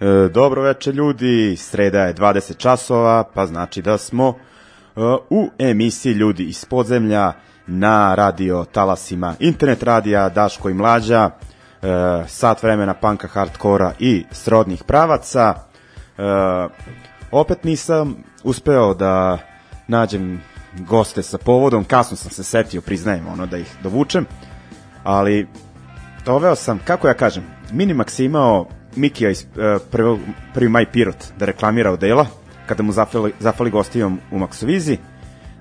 E, dobro veče ljudi, sreda je 20 časova, pa znači da smo e, u emisiji Ljudi iz podzemlja na radio talasima internet radija Daško i Mlađa, e, sat vremena panka hardkora i srodnih pravaca. E, opet nisam uspeo da nađem goste sa povodom, kasno sam se setio, priznajem ono da ih dovučem, ali doveo sam, kako ja kažem, Minimax je imao Mikija iz uh, prvo, prvi maj Pirot da reklamira odela kada mu zafali, zafali gostijom u Maksovizi,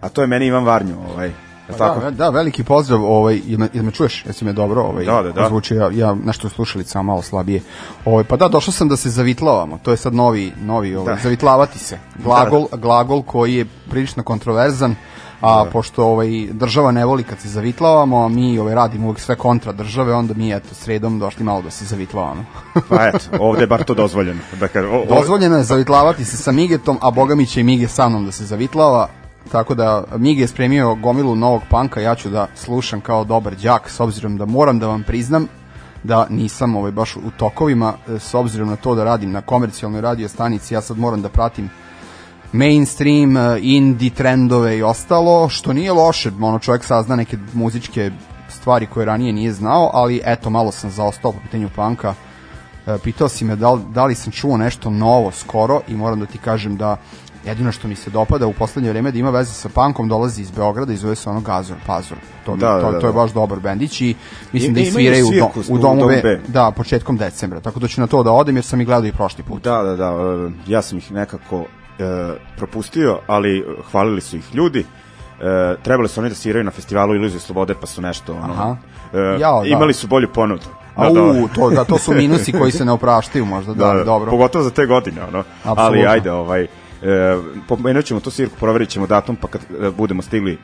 a to je meni Ivan Varnju, ovaj, je li tako? Da, da, veliki pozdrav, ovaj, jel me, jel me čuješ, jesi me dobro, ovaj, Da, da, da. Zvuči, ja, ja nešto slušalica malo slabije. Ovaj, pa da, došao sam da se zavitlavamo, to je sad novi, novi ovaj, Da. zavitlavati se. Glagol, glagol koji je prilično kontroverzan, a pošto ovaj država ne voli kad se zavitlavamo, a mi ovaj radimo uvek sve kontra države, onda mi eto sredom došli malo da se zavitlavamo. Pa eto, ovde je bar to dozvoljeno. Da o, o, Dozvoljeno je zavitlavati se sa Migetom, a boga mi će i Mige sa mnom da se zavitlava. Tako da Mige je spremio gomilu novog panka, ja ću da slušam kao dobar đak, s obzirom da moram da vam priznam da nisam ovaj, baš u tokovima, e, s obzirom na to da radim na komercijalnoj radio stanici, ja sad moram da pratim mainstream, e, indie trendove i ostalo, što nije loše, ono čovjek sazna neke muzičke stvari koje ranije nije znao, ali eto, malo sam zaostao po pitanju panka, E, pitao si me da li, da li sam čuo nešto novo skoro i moram da ti kažem da jedino što mi se dopada u poslednje vreme da ima veze sa punkom dolazi iz Beograda i zove se ono Gazor Pazor. To, Da, da, to, da, to je da. baš dobar bendić i mislim I- da i sviraju u, dom, u u domu Domu B, B. da, početkom decembra. Tako da ću na to da odem jer sam ih gledao i prošli put. Da, da, da, e, ja sam ih nekako propustio, ali hvalili su ih ljudi. E, trebali su oni da sviraju na festivalu Iluzije slobode, pa su nešto, ono, Aha. e, Jao, da. imali su bolju ponudu. A Da, da. u, to, da, to su minusi koji se ne opraštaju možda, da, ali dobro. Pogotovo za te godine, ono. Apsolutno. Ali ajde, ovaj, e, pomenut ćemo to svirku, proverit ćemo datum, pa kad e, budemo stigli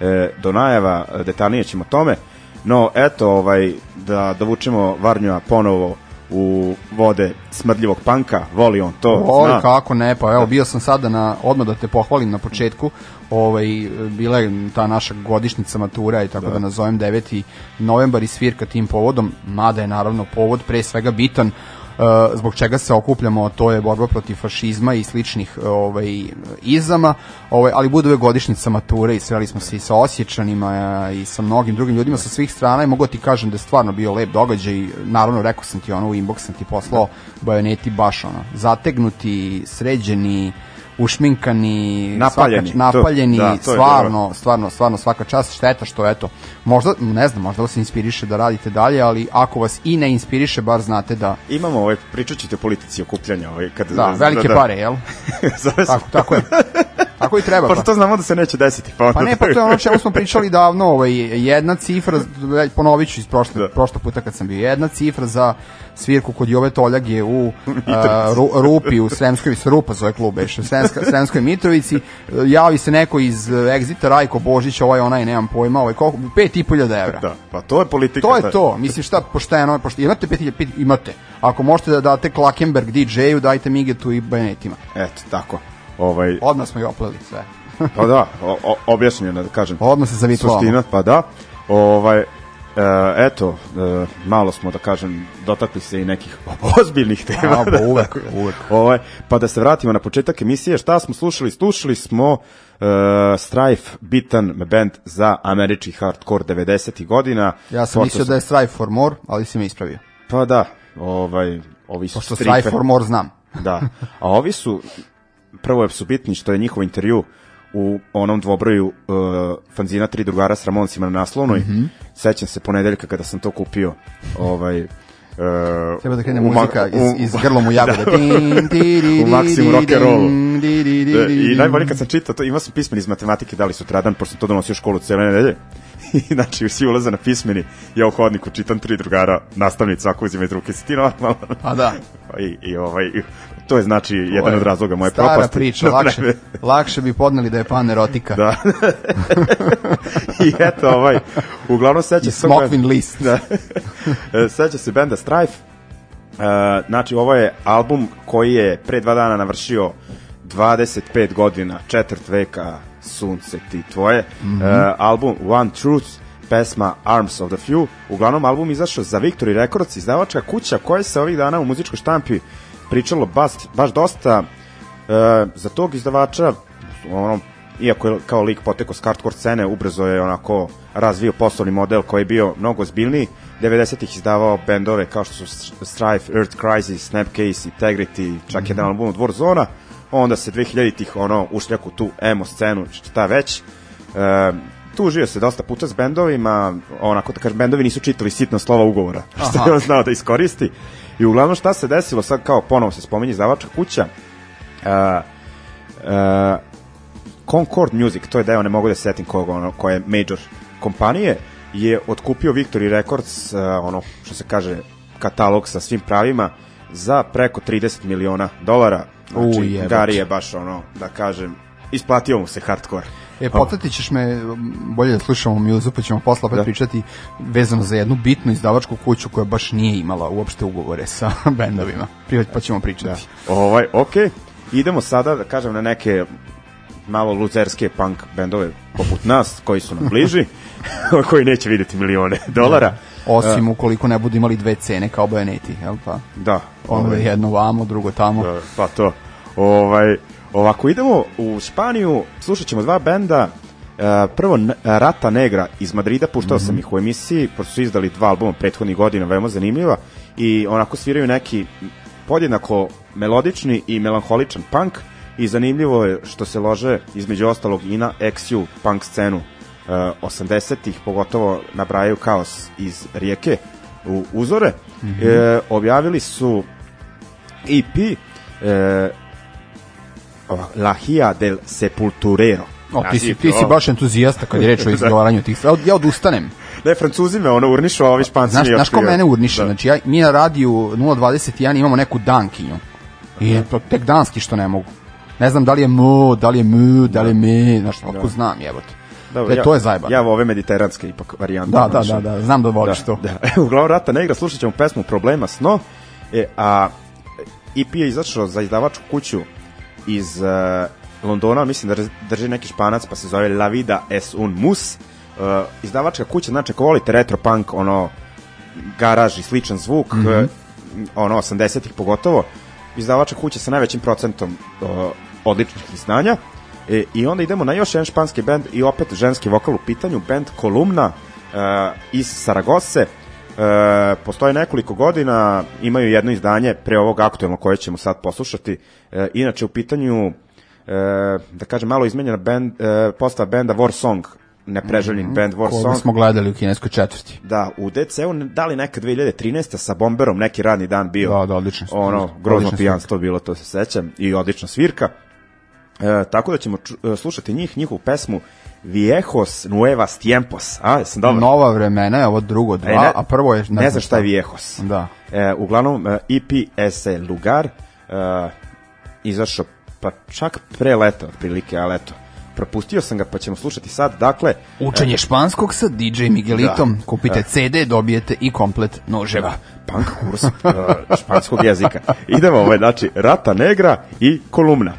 e, do najava, e, detaljnije ćemo tome. No, eto, ovaj, da dovučemo Varnjoa ponovo u vode smrdljivog panka, voli on to, Oj, zna. kako ne, pa evo bio sam sada na, odmah da te pohvalim na početku, ovaj, bila je ta naša godišnjica matura i tako da, nazovem 9. novembar i svirka tim povodom, mada je naravno povod pre svega bitan, zbog čega se okupljamo, to je borba protiv fašizma i sličnih ovaj izama, ovaj ali bude ove godišnjica mature i sreli smo se i sa Osječanima a, i sa mnogim drugim ljudima sa svih strana i mogu ti kažem da je stvarno bio lep događaj. Naravno rekao sam ti ono u inbox sam ti poslao bajoneti baš ono zategnuti, sređeni, ušminkani, Napaljeni, svaka, napaljeni, to- da, to je stvarno, stvarno, stvarno svaka čast, šteta što eto, možda, ne znam, možda vas inspiriše da radite dalje, ali ako vas i ne inspiriše, bar znate da, Imamo ovaj, pričat ćete o politici okupljanja. Ovaj, kad, da, velike pare, jel? Zove se- Tako, tako je. Tako i treba. Pa. to znamo da se neće desiti. Pa, Pa ne, pa to je ono čemu smo pričali davno, ovaj, jedna cifra, ponovit ću iz prošle, Da. prošlog puta kad sam bio, jedna cifra za svirku kod Jove Toljage u a, ru, Rupi, u Sremskoj, se Rupa zove klub, beše, Sremska, Sremskoj Mitrovici, javi se neko iz e, Exita, Rajko Božić, ovaj onaj, nemam pojma, ovaj, koliko, pet i po hiljada evra. Da, pa to je politika. To je to, mislim šta pošteno, pošteno. imate 5000 pet- imate. Ako možete da date Klakenberg DJ-u, dajte Migetu i Bajonetima. Eto, tako. Ovaj, Odmah smo i opleli sve. pa da, o, o, objašnjeno da kažem. Odmah se zavitlavamo. Suština, pa da. Ovaj, e, eto, e, malo smo da kažem dotakli se i nekih ozbiljnih tema. A, pa uvek, uvek. Ovaj, pa da se vratimo na početak emisije, šta smo slušali? Slušali smo uh, Strife, bitan band za američki hardcore 90. godina. Ja sam mislio da je Strive for More, ali si me ispravio. Pa da, ovaj, ovi su Pošto Strife- for More znam. Da, a ovi su, prvo su bitni što je njihov intervju u onom dvobroju uh, fanzina Tri drugara s Ramoncima na naslovnoj. Mhm. Sećam se ponedeljka kada sam to kupio. Ovaj, uh, Treba da krene muzika iz, iz grlom u jagode. Da. U Maximum di, rock and rollu. din, di, di, di, Da, I najbolje kad sam čitao to, imao sam pismeni iz matematike, da li sutradan, pošto sam to donosio u školu cijele nedelje. I znači, svi ulaze na pismeni, ja u hodniku čitam tri drugara, nastavnic, svako uzima iz ruke, si ti normalno. A da. I, i ovaj, to je znači jedan od razloga moje Stara propasti. priča, Da lakše, lakše bi podneli da je pan erotika. Da. I eto, ovaj, uglavnom seća se... Smokvin list. Da. Seća se benda Strife. E, znači, ovo je album koji je pre dva dana navršio 25 godina, četvrt veka, sunce ti tvoje. Mhm. e, album One Truth, pesma Arms of the Few. Uglavnom, album izašao za Victory Records, izdavačka kuća koja se ovih dana u muzičkoj štampi pričalo baš, baš dosta. E, za tog izdavača, ono, iako je kao lik poteko s hardcore scene, ubrzo je onako razvio poslovni model koji je bio mnogo zbiljniji. 90-ih izdavao bendove kao što su Strife, Earth Crisis, Snapcase, Integrity, čak jedan album od Warzona. Onda se 2000-ih ono ušljak u tu emo scenu, šta već. E, tužio se dosta puta s bendovima, onako da kažem, bendovi nisu čitali sitna slova ugovora, što je on znao da iskoristi. I uglavnom šta se desilo, sad kao ponovo se spominje izdavačka kuća, uh, uh, Concord Music, to je deo, ne mogu da se setim koga, ono, koja je major kompanije, je otkupio Victory Records, uh, ono, što se kaže, katalog sa svim pravima, za preko 30 miliona dolara. Znači. Gary je baš, ono, da kažem, isplatio mu se hardcore. E, podsjetit ćeš me, bolje da slušamo muzu, pa ćemo posle opet Da. pričati vezano za jednu bitnu izdavačku kuću koja baš nije imala uopšte ugovore sa bendovima. Pa ćemo pričati. Ovaj, ok, idemo sada da kažem na neke malo luzerske punk bendove poput nas, koji su nam bliži, koji neće vidjeti milione dolara. Osim ukoliko ne budu imali dve cene kao bajoneti, jel pa? Da, Ono ovaj, je jedno vamo, drugo tamo. da, pa to. Ovaj, ovako, idemo u Španiju, slušat ćemo dva benda, E, prvo Rata Negra iz Madrida, puštao sam ih u emisiji, pošto su izdali dva albuma prethodnih godina, veoma zanimljiva, i onako sviraju neki podjednako melodični i melanholičan punk, i zanimljivo je što se lože između ostalog i na XU punk scenu. Uh, 80-ih, pogotovo nabrajaju kaos iz rijeke u uzore. E, objavili su EP e, ova, La Hia del Sepulturero. O, ti si, ti si baš entuzijasta kad je reč o izgovaranju tih stvari. Ja odustanem. Ne, francuzi me ono urnišu, a ovi španci Znaš, mi znaš ko mene urniše? Da. Znači, ja, mi na radiju 021 imamo neku dankinju. I to tek danski što ne mogu. Ne znam da li je mu, da li je mu, da li je me, znaš, kako znam, jebote. Dobro, e, to je zajebano. Ja ove mediteranske ipak varijante. Da, da, da, da, znam da voliš da, to. Da. Uglavnom Rata Negra, slušat ćemo pesmu Problema sno E, a EP je izašao za izdavačku kuću iz uh, Londona, mislim da drži neki španac, pa se zove La Vida es un mus. Uh, izdavačka kuća, znači ako volite retro punk, ono, garaž i sličan zvuk, mm -hmm. ono, 80-ih pogotovo, izdavačka kuća sa najvećim procentom uh, odličnih izdanja. E, I onda idemo na još jedan španski band i opet ženski vokal u pitanju, band Kolumna uh, iz Saragose. E, postoje nekoliko godina, imaju jedno izdanje pre ovog aktuelno koje ćemo sad poslušati. E, inače u pitanju e, da kažem malo izmenjena band, e, postava benda War Song, nepreželjnik mm -hmm. band War Koga Song. smo gledali u kineskoj četvrti. Da, u DC-u da li neka 2013. sa Bomberom neki radni dan bio. Da, da, odlično. Ono, grozno pijanstvo bilo, to se sećam, i odlična svirka. E, tako da ćemo ču, e, slušati njih, njihovu pesmu Viejos Nuevas Tiempos. A, jesam dobro? Nova vremena je ovo drugo dva, E, ne- a prvo je... ne znam šta je Viejos. Da. E, uglavnom, e, EP Ese Lugar e, izašao pa čak pre leta, otprilike, ali eto, propustio sam ga pa ćemo slušati sad. Dakle, Učenje španskog sa DJ Miguelitom. Da. Kupite CD, dobijete i komplet noževa. punk kurs e, španskog jezika. Idemo, ovaj, znači, Rata Negra i Kolumna.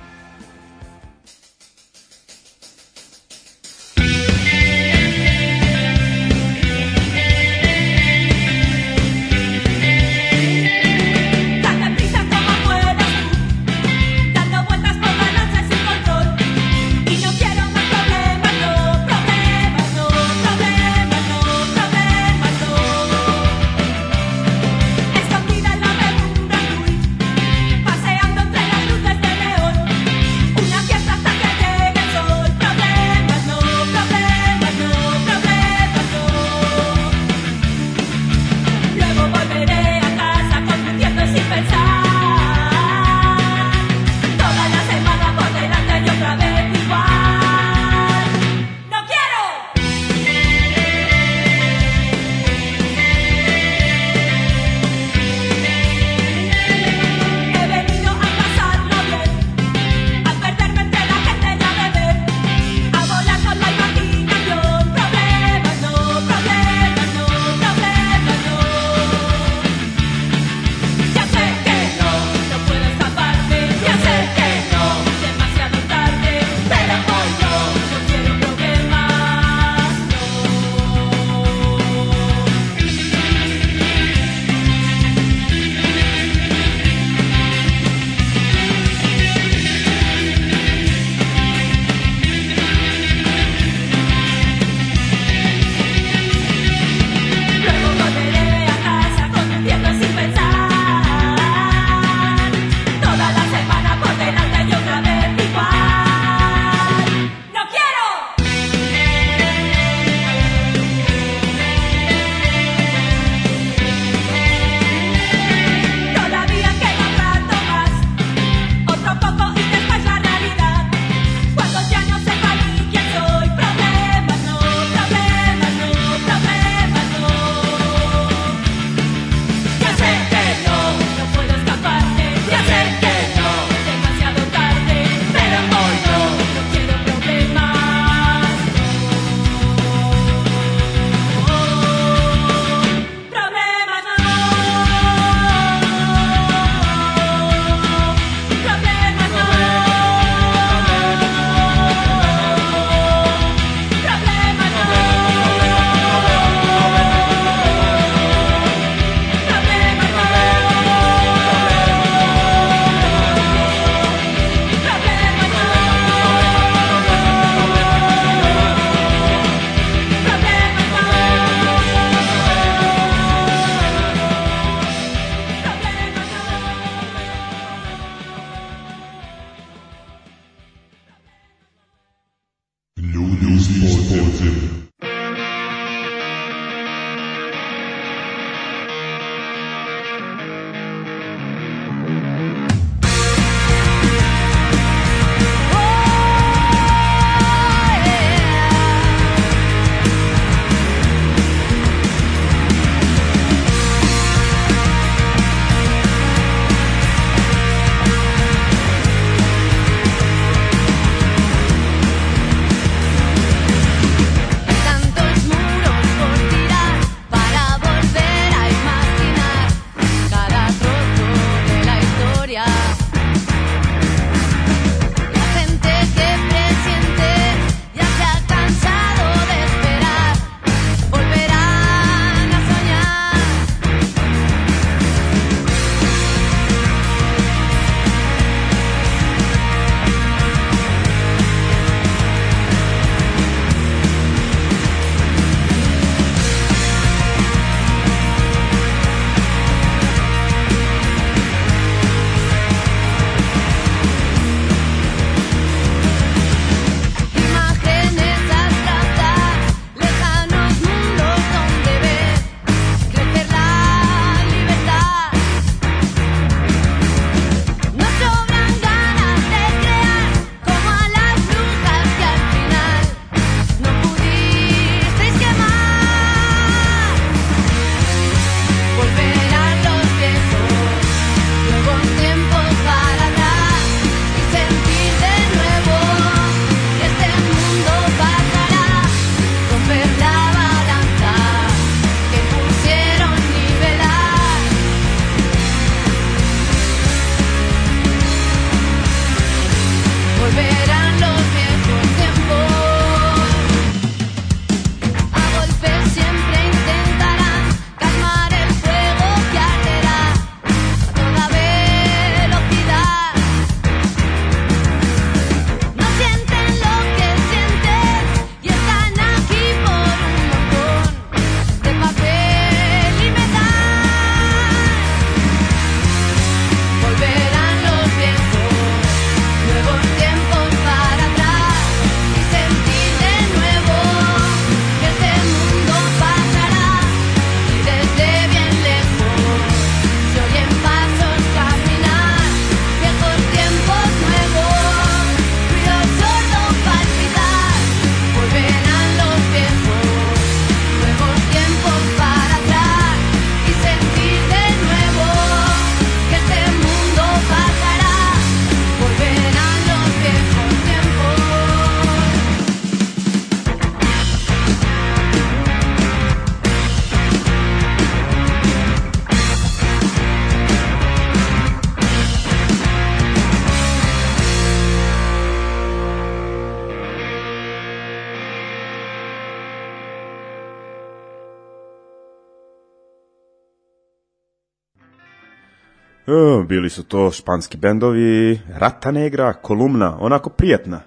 Bili su to španski bendovi, Rata Negra, Kolumna, onako prijatna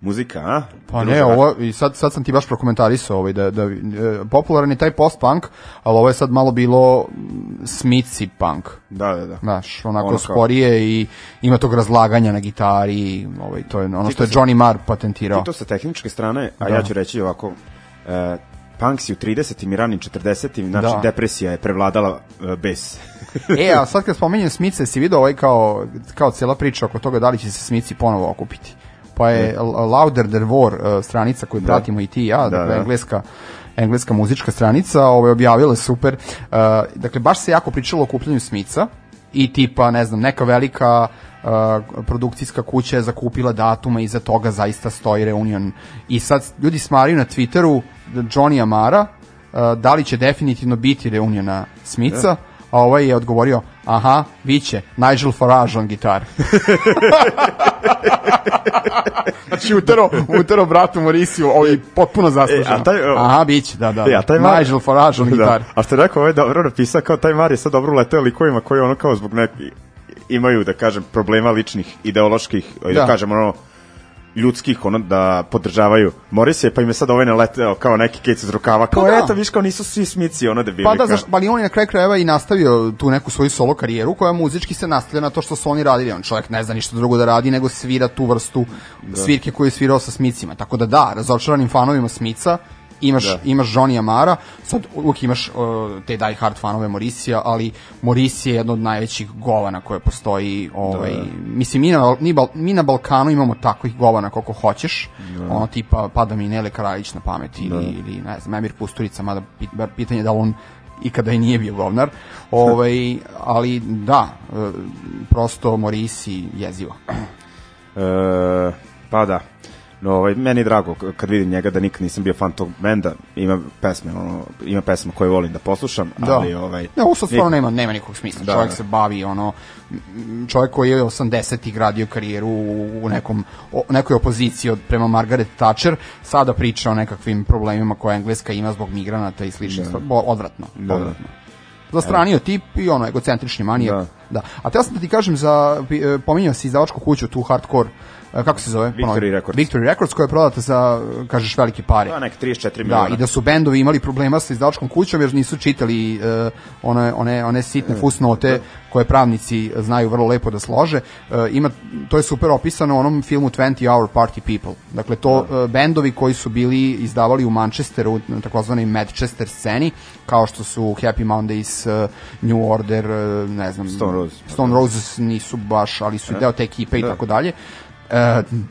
muzika, a? Pa ne, ovo, i sad, sad sam ti baš prokomentarisao ovaj, da, da, e, popularan je taj post-punk, ali ovo je sad malo bilo mm, Smithy punk. Da, da, da. Znaš, onako Ono kao- sporije i ima tog razlaganja na gitari, ovaj, to je ono Ti što je sa- Johnny Marr patentirao. Ti to sa tehničke strane, a Da. ja ću reći ovako, e, punk si u 30. i ranim 40. znači Da. depresija je prevladala e, bes. E, a sad kad spomenjem Smice, si vidio ovaj kao, kao cijela priča oko toga da li će se Smici ponovo okupiti. Pa je L- Louder Than War uh, stranica koju pratimo i ti i ja, dakle da. engleska engleska muzička stranica, objavila je super. Uh, dakle baš se jako pričalo o okupljanju Smica i tipa, ne znam, neka velika uh, produkcijska kuća je zakupila datuma i iza toga zaista stoji reunion. I sad ljudi smaraju na Twitteru Johnny Amara uh, da li će definitivno biti reuniona Smica, a ovaj je odgovorio, aha, biće, Nigel Farage on gitar. znači utero, utero bratu Mauriciju, ovaj potpuno zasluženo. E, a taj, aha, biće, da, da. E, a taj Mar- Nigel Farage on gitar. Da. A što je rekao, ovaj dobro napisao, kao taj Mar je sad dobro uleteo likovima koji ono kao zbog neki imaju, da kažem, problema ličnih, ideoloških, Da. da kažem, ono, ljudskih, ono, da podržavaju Morisije, pa im je sad ovaj naleteo kao neki kec iz rukava, kao, Pa da. eto, viš, kao nisu svi smici, ono, debili. Pa da, zašto, ali on je na kraju krajeva i nastavio tu neku svoju solo karijeru koja muzički se nastavlja na to što su oni radili. On čovjek ne zna ništa drugo da radi nego svira tu vrstu svirke koju je svirao sa Smicima. Tako da da, razočaranim fanovima Smica imaš, Da. imaš Johnny Amara, sad uvijek imaš uh, te die hard fanove Morisija, ali Morisije je jedno od najvećih govana koje postoji. Ovaj, Mislim, mi na, mi, mi na Balkanu imamo takvih govana koliko hoćeš, ono tipa pada mi Nele Kraljić na pamet ili, ili ne znam, Emir Kusturica, mada pitanje je da on ikada i nije bio govnar. Ovaj, ali da, e, prosto Morisi jezivo. E, pa da. No, ovaj, meni je drago kad vidim njega da nikad nisam bio fan tog benda. Ima pesme, ono, ima pesme koje volim da poslušam, Da. ali ovaj... Ne, ovo sad stvarno nema, nema nikog smisla. Da, čovjek da. se bavi, ono, čovjek koji je 80-ih gradio karijeru u, u nekom, o, nekoj opoziciji od, prema Margaret Thatcher, sada priča o nekakvim problemima koje Engleska ima zbog migranata i stvari. Bo- Odvratno, Da, odvratno. Zastranio tip i ono, egocentrični manijak. Da. Da. A teo sam da ti kažem za, e, pominjao si izdavačku kuću, tu hardcore, kako se zove? Victory. Records. Victory Records koja je prodata za, e, kažeš, velike pare. Pa, nek 34 Da, miliona. i da su bendovi imali problema sa izdavačkom kućom jer nisu čitali uh, one, one, one sitne fusnote koje pravnici znaju vrlo lepo da slože. Uh, ima, to je super opisano u onom filmu 20 Hour Party People. Dakle, to uh, bendovi koji su bili izdavali u Manchesteru, na takozvanoj Manchester sceni, kao što su Happy Mondays, uh, New Order, uh, ne znam, Stone Roses. Stone Roses nisu baš, ali su deo te ekipe i tako dalje.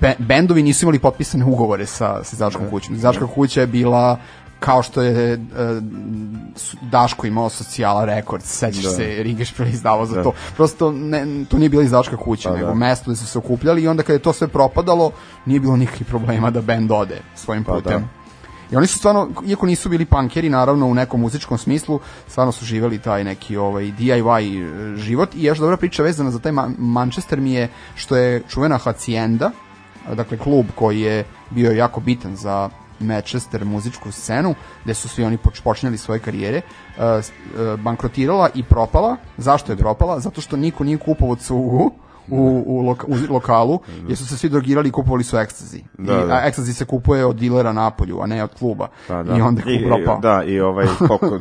Be, bendovi nisu imali potpisane ugovore sa, sa izdavačkom kućom. Izdavačka kuća je bila kao što je su- Daško imao socijala rekord, sećaš Da. se, Rigeš izdavao za to. Prosto ne, to nije bila izdavačka kuća, Pa nego da. mesto gde su se okupljali i onda kad je to sve propadalo, nije bilo nikakvih problema da bend ode svojim Pa putem. da. I oni su stvarno, iako nisu bili punkeri, naravno u nekom muzičkom smislu, stvarno su živeli taj neki ovaj DIY e, život i još dobra priča vezana za taj Ma- Manchester mi je što je čuvena Hacienda, dakle klub koji je bio jako bitan za Manchester muzičku scenu, gde su svi oni poč- počinjali svoje karijere, e, e, bankrotirala i propala. Zašto je propala? Zato što niko nije kupovao cugu, u, u, loka, u lokalu, jer su se svi drogirali i kupovali su ekstazi. Da, I, da. a ekstazi se kupuje od dilera napolju, a ne od kluba. Pa, da. I onda je klub propao. Da, i ovaj, koliko,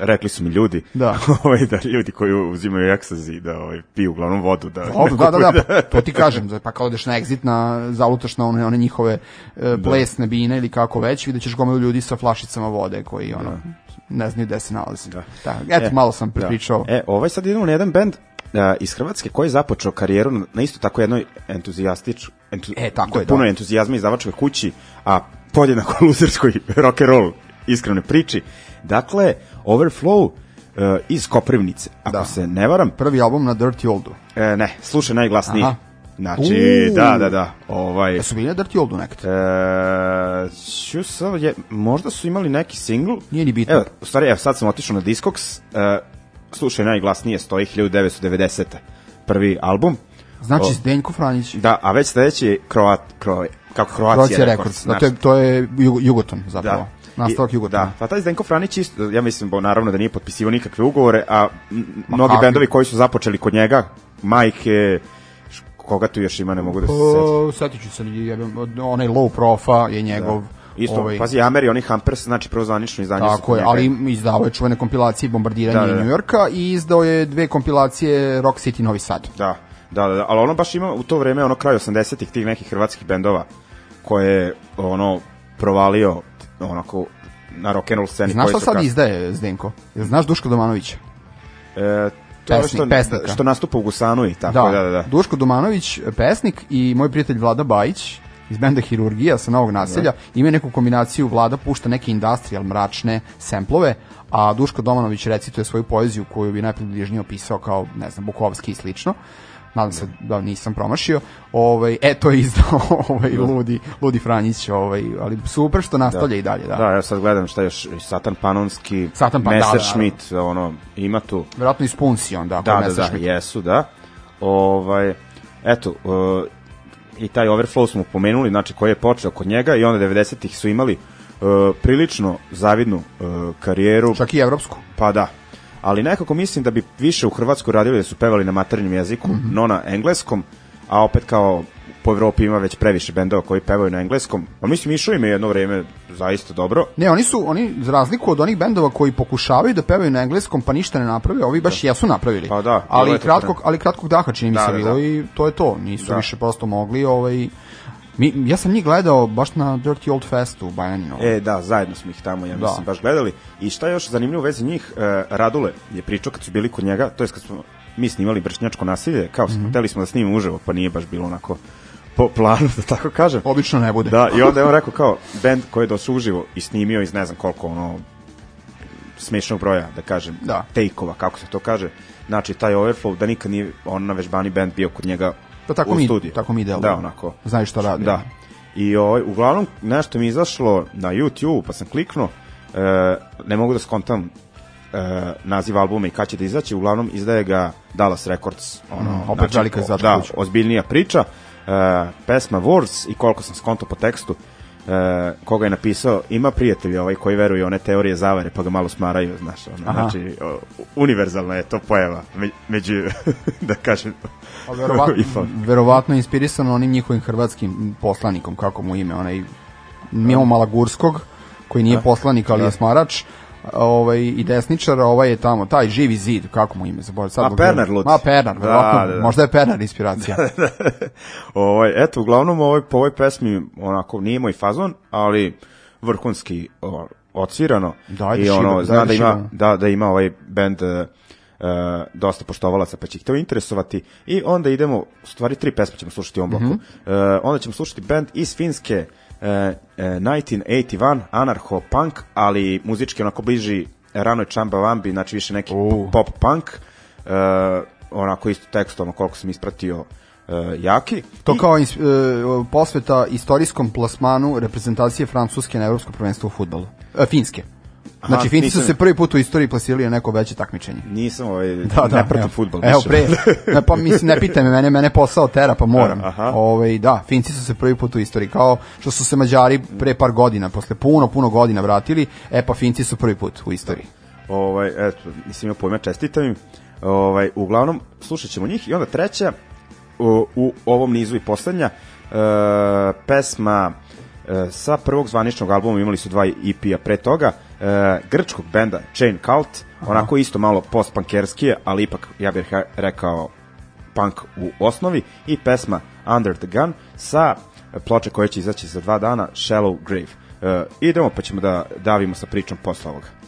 rekli su mi ljudi, Da. ovaj, da ljudi koji uzimaju ekstazi, da ovaj, piju uglavnom vodu, da, ne da, da, da, pa, to ti kažem, pa kao odeš na exit, na, zalutaš na one, one njihove e, plesne bine ili kako već, vidjet ćeš gomilu ljudi sa flašicama vode koji ono, ne znaju gde se nalazi. Da. eto, E, malo sam da. prepričao. E, ovaj sad idemo na jedan bend uh, iz Hrvatske koji je započeo karijeru na, isto tako jednoj entuzijastič, entu, E, tako je, puno da. entuzijazma izdavačkoj kući, a podjednako luzerskoj rock and roll iskrenoj priči. Dakle, Overflow uh, iz Koprivnice, ako Da. se ne varam. Prvi album na Dirty Oldu. E, ne, slušaj najglasniji. Aha. Znači, Uuu. da, da, da. Ovaj, E su bili na Dirty Oldu nekad? E, ću samo je, možda su imali neki singl. Nije ni bitno. Evo, u stvari, evo, sad sam otišao na Discogs. E, slušaj, najglasnije stoji 1990. Prvi album. Znači, O, Zdenko Franjić. Da, a već sledeći je Kroat, Kro, kako Kroacija, Croatia Records. Da, to je, to je Jugo- Jugoton zapravo. Da. Nastavak I- Jugotona. Da, pa taj Zdenko Franić isto, ja mislim, bo, naravno da nije potpisivao nikakve ugovore, a m, mnogi bendovi koji su započeli kod njega, Majke, š- koga tu još ima, ne mogu da se setim. O, setit ću se, od- onaj low profa je njegov. Isto, ovaj, pazi, Ameri, oni Hampers, znači prvo zvanično izdanje Tako je, ali izdao je čuvene kompilacije bombardiranja Da, da, da. New Yorka i izdao je dve kompilacije Rock City Novi Sad. Da, da, da, da, ali ono baš ima u to vreme, ono kraj 80-ih tih nekih hrvatskih bendova koje je ono provalio onako na rock and roll sceni. Znaš šta sad ka- izdaje Zdenko? Znaš Duško Domanovića? E, to Pesnik, što, pesnika. što nastupa u Gusanu i tako, da, da, da. Duško Domanović, pesnik i moj prijatelj Vlada Bajić iz benda Hirurgija sa Novog naselja, imaju neku kombinaciju, Vlada pušta neke industrial mračne semplove, a Duško Domanović recituje svoju poeziju koju bi najpribližnije opisao kao, ne znam, Bukovski i slično. Nadam se da nisam promašio. Ovaj, e, to je izdao ovaj, ludi, ludi Franjić, ovaj, ali super što nastavlja i dalje. Da. Da, ja sad gledam šta još, Satan Panonski, Satan Pan- da, da, da. Messerschmitt, ono, ima tu. Verovatno i Spunsion, da, Da, da, da, Messerschmitt. jesu, da. Ovaj, eto, uh, i taj Overflow smo pomenuli, znači koji je počeo kod njega i onda 90-ih su imali uh, prilično zavidnu uh, karijeru. Čak i evropsku. Pa da. Ali nekako mislim da bi više u Hrvatskoj radili da su pevali na maternjem jeziku, Mhm. no na engleskom, a opet kao po Evropi ima već previše bendova koji pevaju na engleskom. Pa mislim, išao im je jedno vreme zaista dobro. Ne, oni su, oni, za razliku od onih bendova koji pokušavaju da pevaju na engleskom pa ništa ne naprave, ovi baš jesu napravili. Pa da, ali kratkog, ali kratkog daha čini mi Da, se da, bilo da. i to je to. Nisu Da. više prosto mogli, ovaj, Mi, ja sam njih gledao baš na Dirty Old Festu u Bajaninu. E, da, zajedno smo ih tamo, ja Da. mislim, baš gledali. I šta je još zanimljivo u vezi njih, e, Radule je pričao kad su bili kod njega, to je kad smo mi snimali bršnjačko nasilje, kao mm. -hmm. hteli smo da snimimo uživo, pa nije baš bilo onako po planu, da tako kažem. Obično ne bude. Da, i onda je on rekao kao, band koji je došao uživo i snimio iz ne znam koliko ono smešnog broja, da kažem, Da. take-ova, kako se to kaže. Znači, taj Overflow, da nikad nije on na vežbani band bio kod njega Pa tako u mi, studiju. tako mi delujemo. Da, onako. Znaju šta radi. Da. I ovaj, uglavnom nešto mi izašlo na YouTube, pa sam kliknuo, e, ne mogu da skontam e, naziv albuma i kad će da izaći, uglavnom izdaje ga Dallas Records. Ono, Mm, opet velika izdavačka Da, ozbiljnija priča. E, pesma Words i koliko sam skonto po tekstu, e, koga je napisao, ima prijatelja ovaj koji veruje u one teorije zavere, pa ga malo smaraju, znaš, ono, Aha. znači, o, univerzalna je to pojava, me, među, da kažem, A verovatno, verovatno inspirisano onim njihovim hrvatskim poslanikom, kako mu ime, onaj Mimo Malagurskog, koji nije poslanik, ali je smarač, ovaj, i desničar, ovaj je tamo, taj živi zid, kako mu ime, zaboravim sad. A, Pernar Luci. Ma, Pernar, Da, verovatno, da, da. možda je Pernar inspiracija. ovaj, eto, uglavnom ovaj, po ovoj pesmi onako nije moj fazon, ali vrhunski o, odsvirano. Da, I ono, da, zna da ajde ima, da, da ima ovaj band uh, dosta poštovalaca, pa će ih to interesovati. I onda idemo, u stvari tri pesme ćemo slušati u ovom bloku. Mhm. Uh, onda ćemo slušati band iz Finske, uh, uh, 1981, anarcho punk, ali muzički onako bliži ranoj Chamba Wambi, znači više neki U. pop punk. Uh, onako isto tekstom, koliko sam ispratio, uh, jaki. To I- kao e, posveta istorijskom plasmanu reprezentacije Francuske na evropskom prvenstvu u fudbalu. E, Finske. Znači, Finci su se prvi put u istoriji plasirali na neko veće takmičenje. Nisam ovaj, Da, da, ne pratim evo. futbol. Evo pre, ne, pa mislim, ne pitaj me, mene, mene posao tera, pa moram. Aha. Ovaj, da, Finci su se prvi put u istoriji, kao što su se Mađari pre par godina, posle puno, puno godina vratili, e pa Finci su prvi put u istoriji. ovaj, eto, nisam imao pojma, čestitam im. Ovaj, uglavnom, slušat ćemo njih i onda treća u, u ovom nizu i poslednja e, pesma sa prvog zvaničnog albuma imali su dva EP-a pre toga e, grčkog benda Chain Cult onako isto malo post-punkerskije ali ipak ja bih re- rekao punk u osnovi. I pesma Under the Gun sa ploče koja će izaći za dva dana Shallow Grave. E, idemo pa ćemo da davimo sa pričom posle ovoga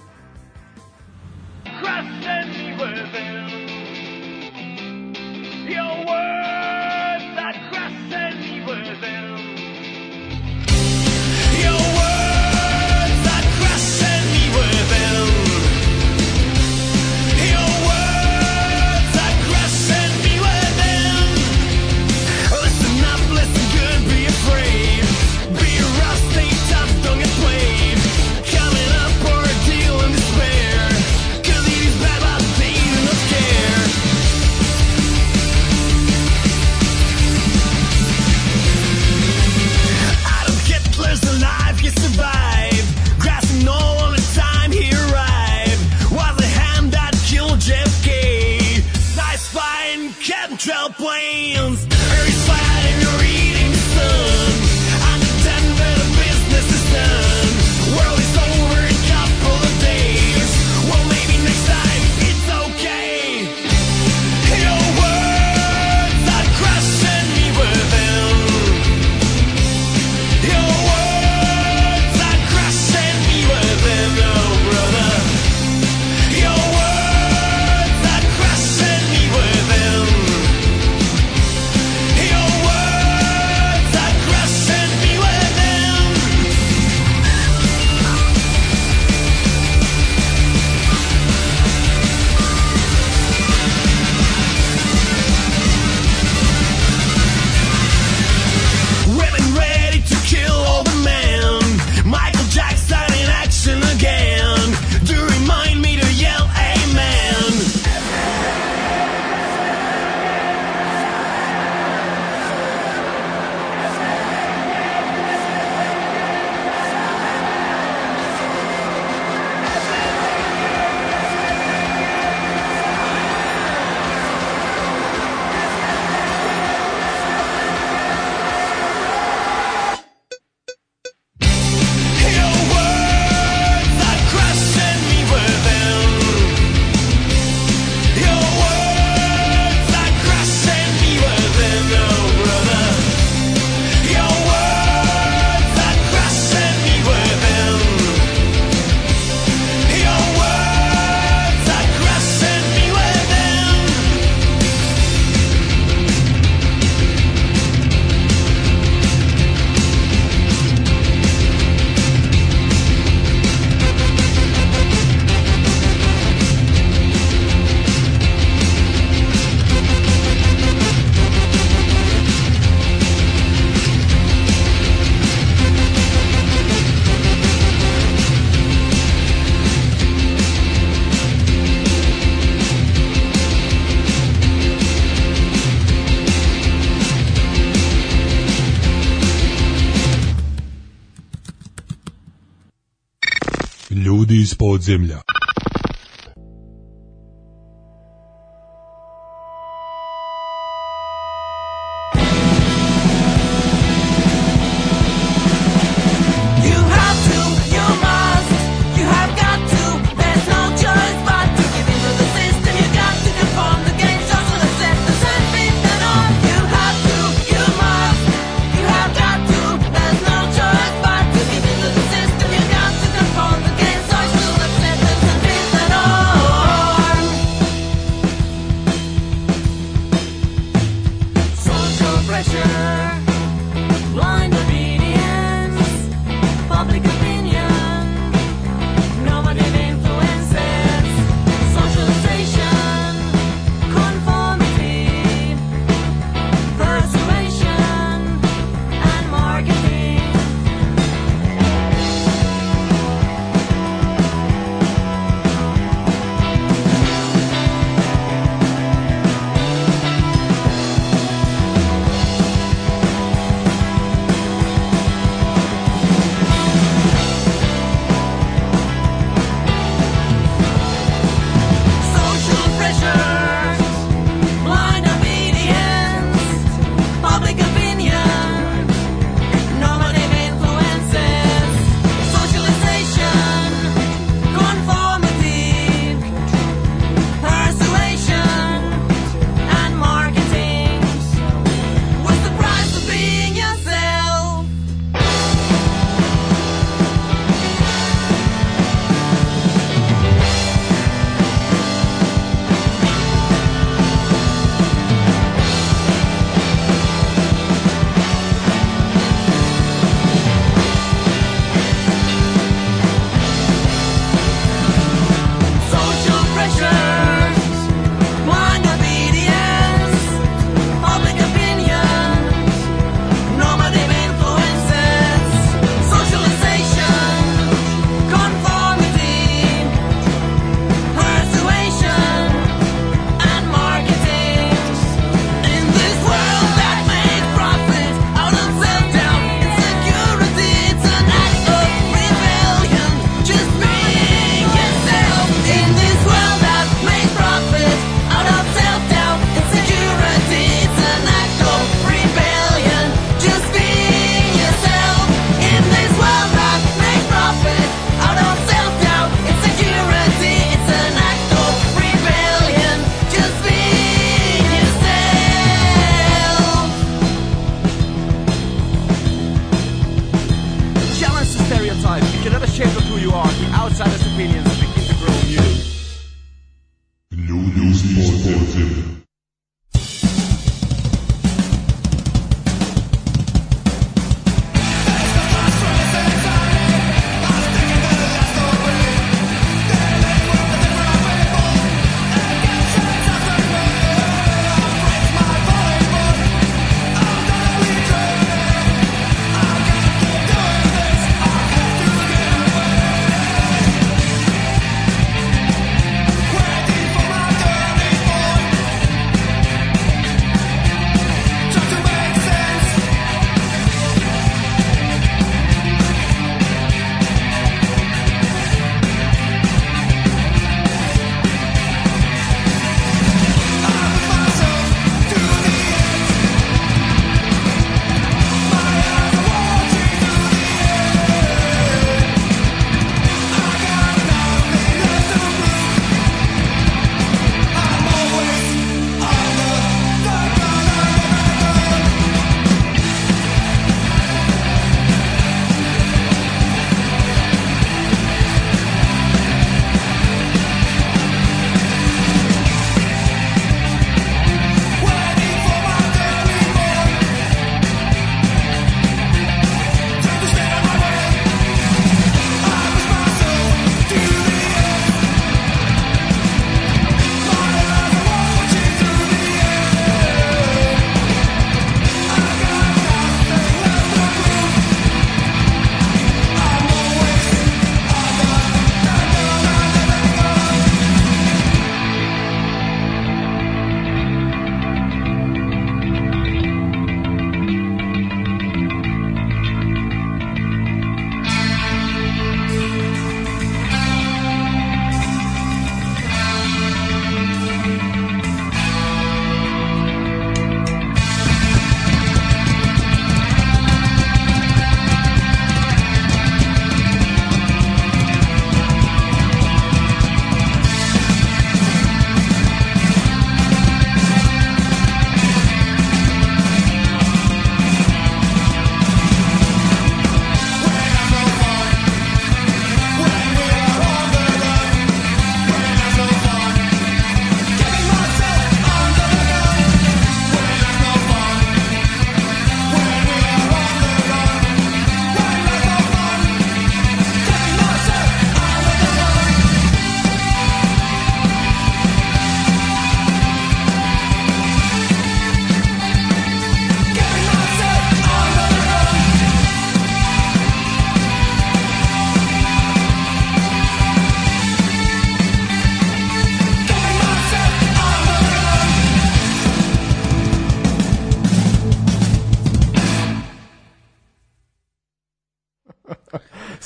podzemlja.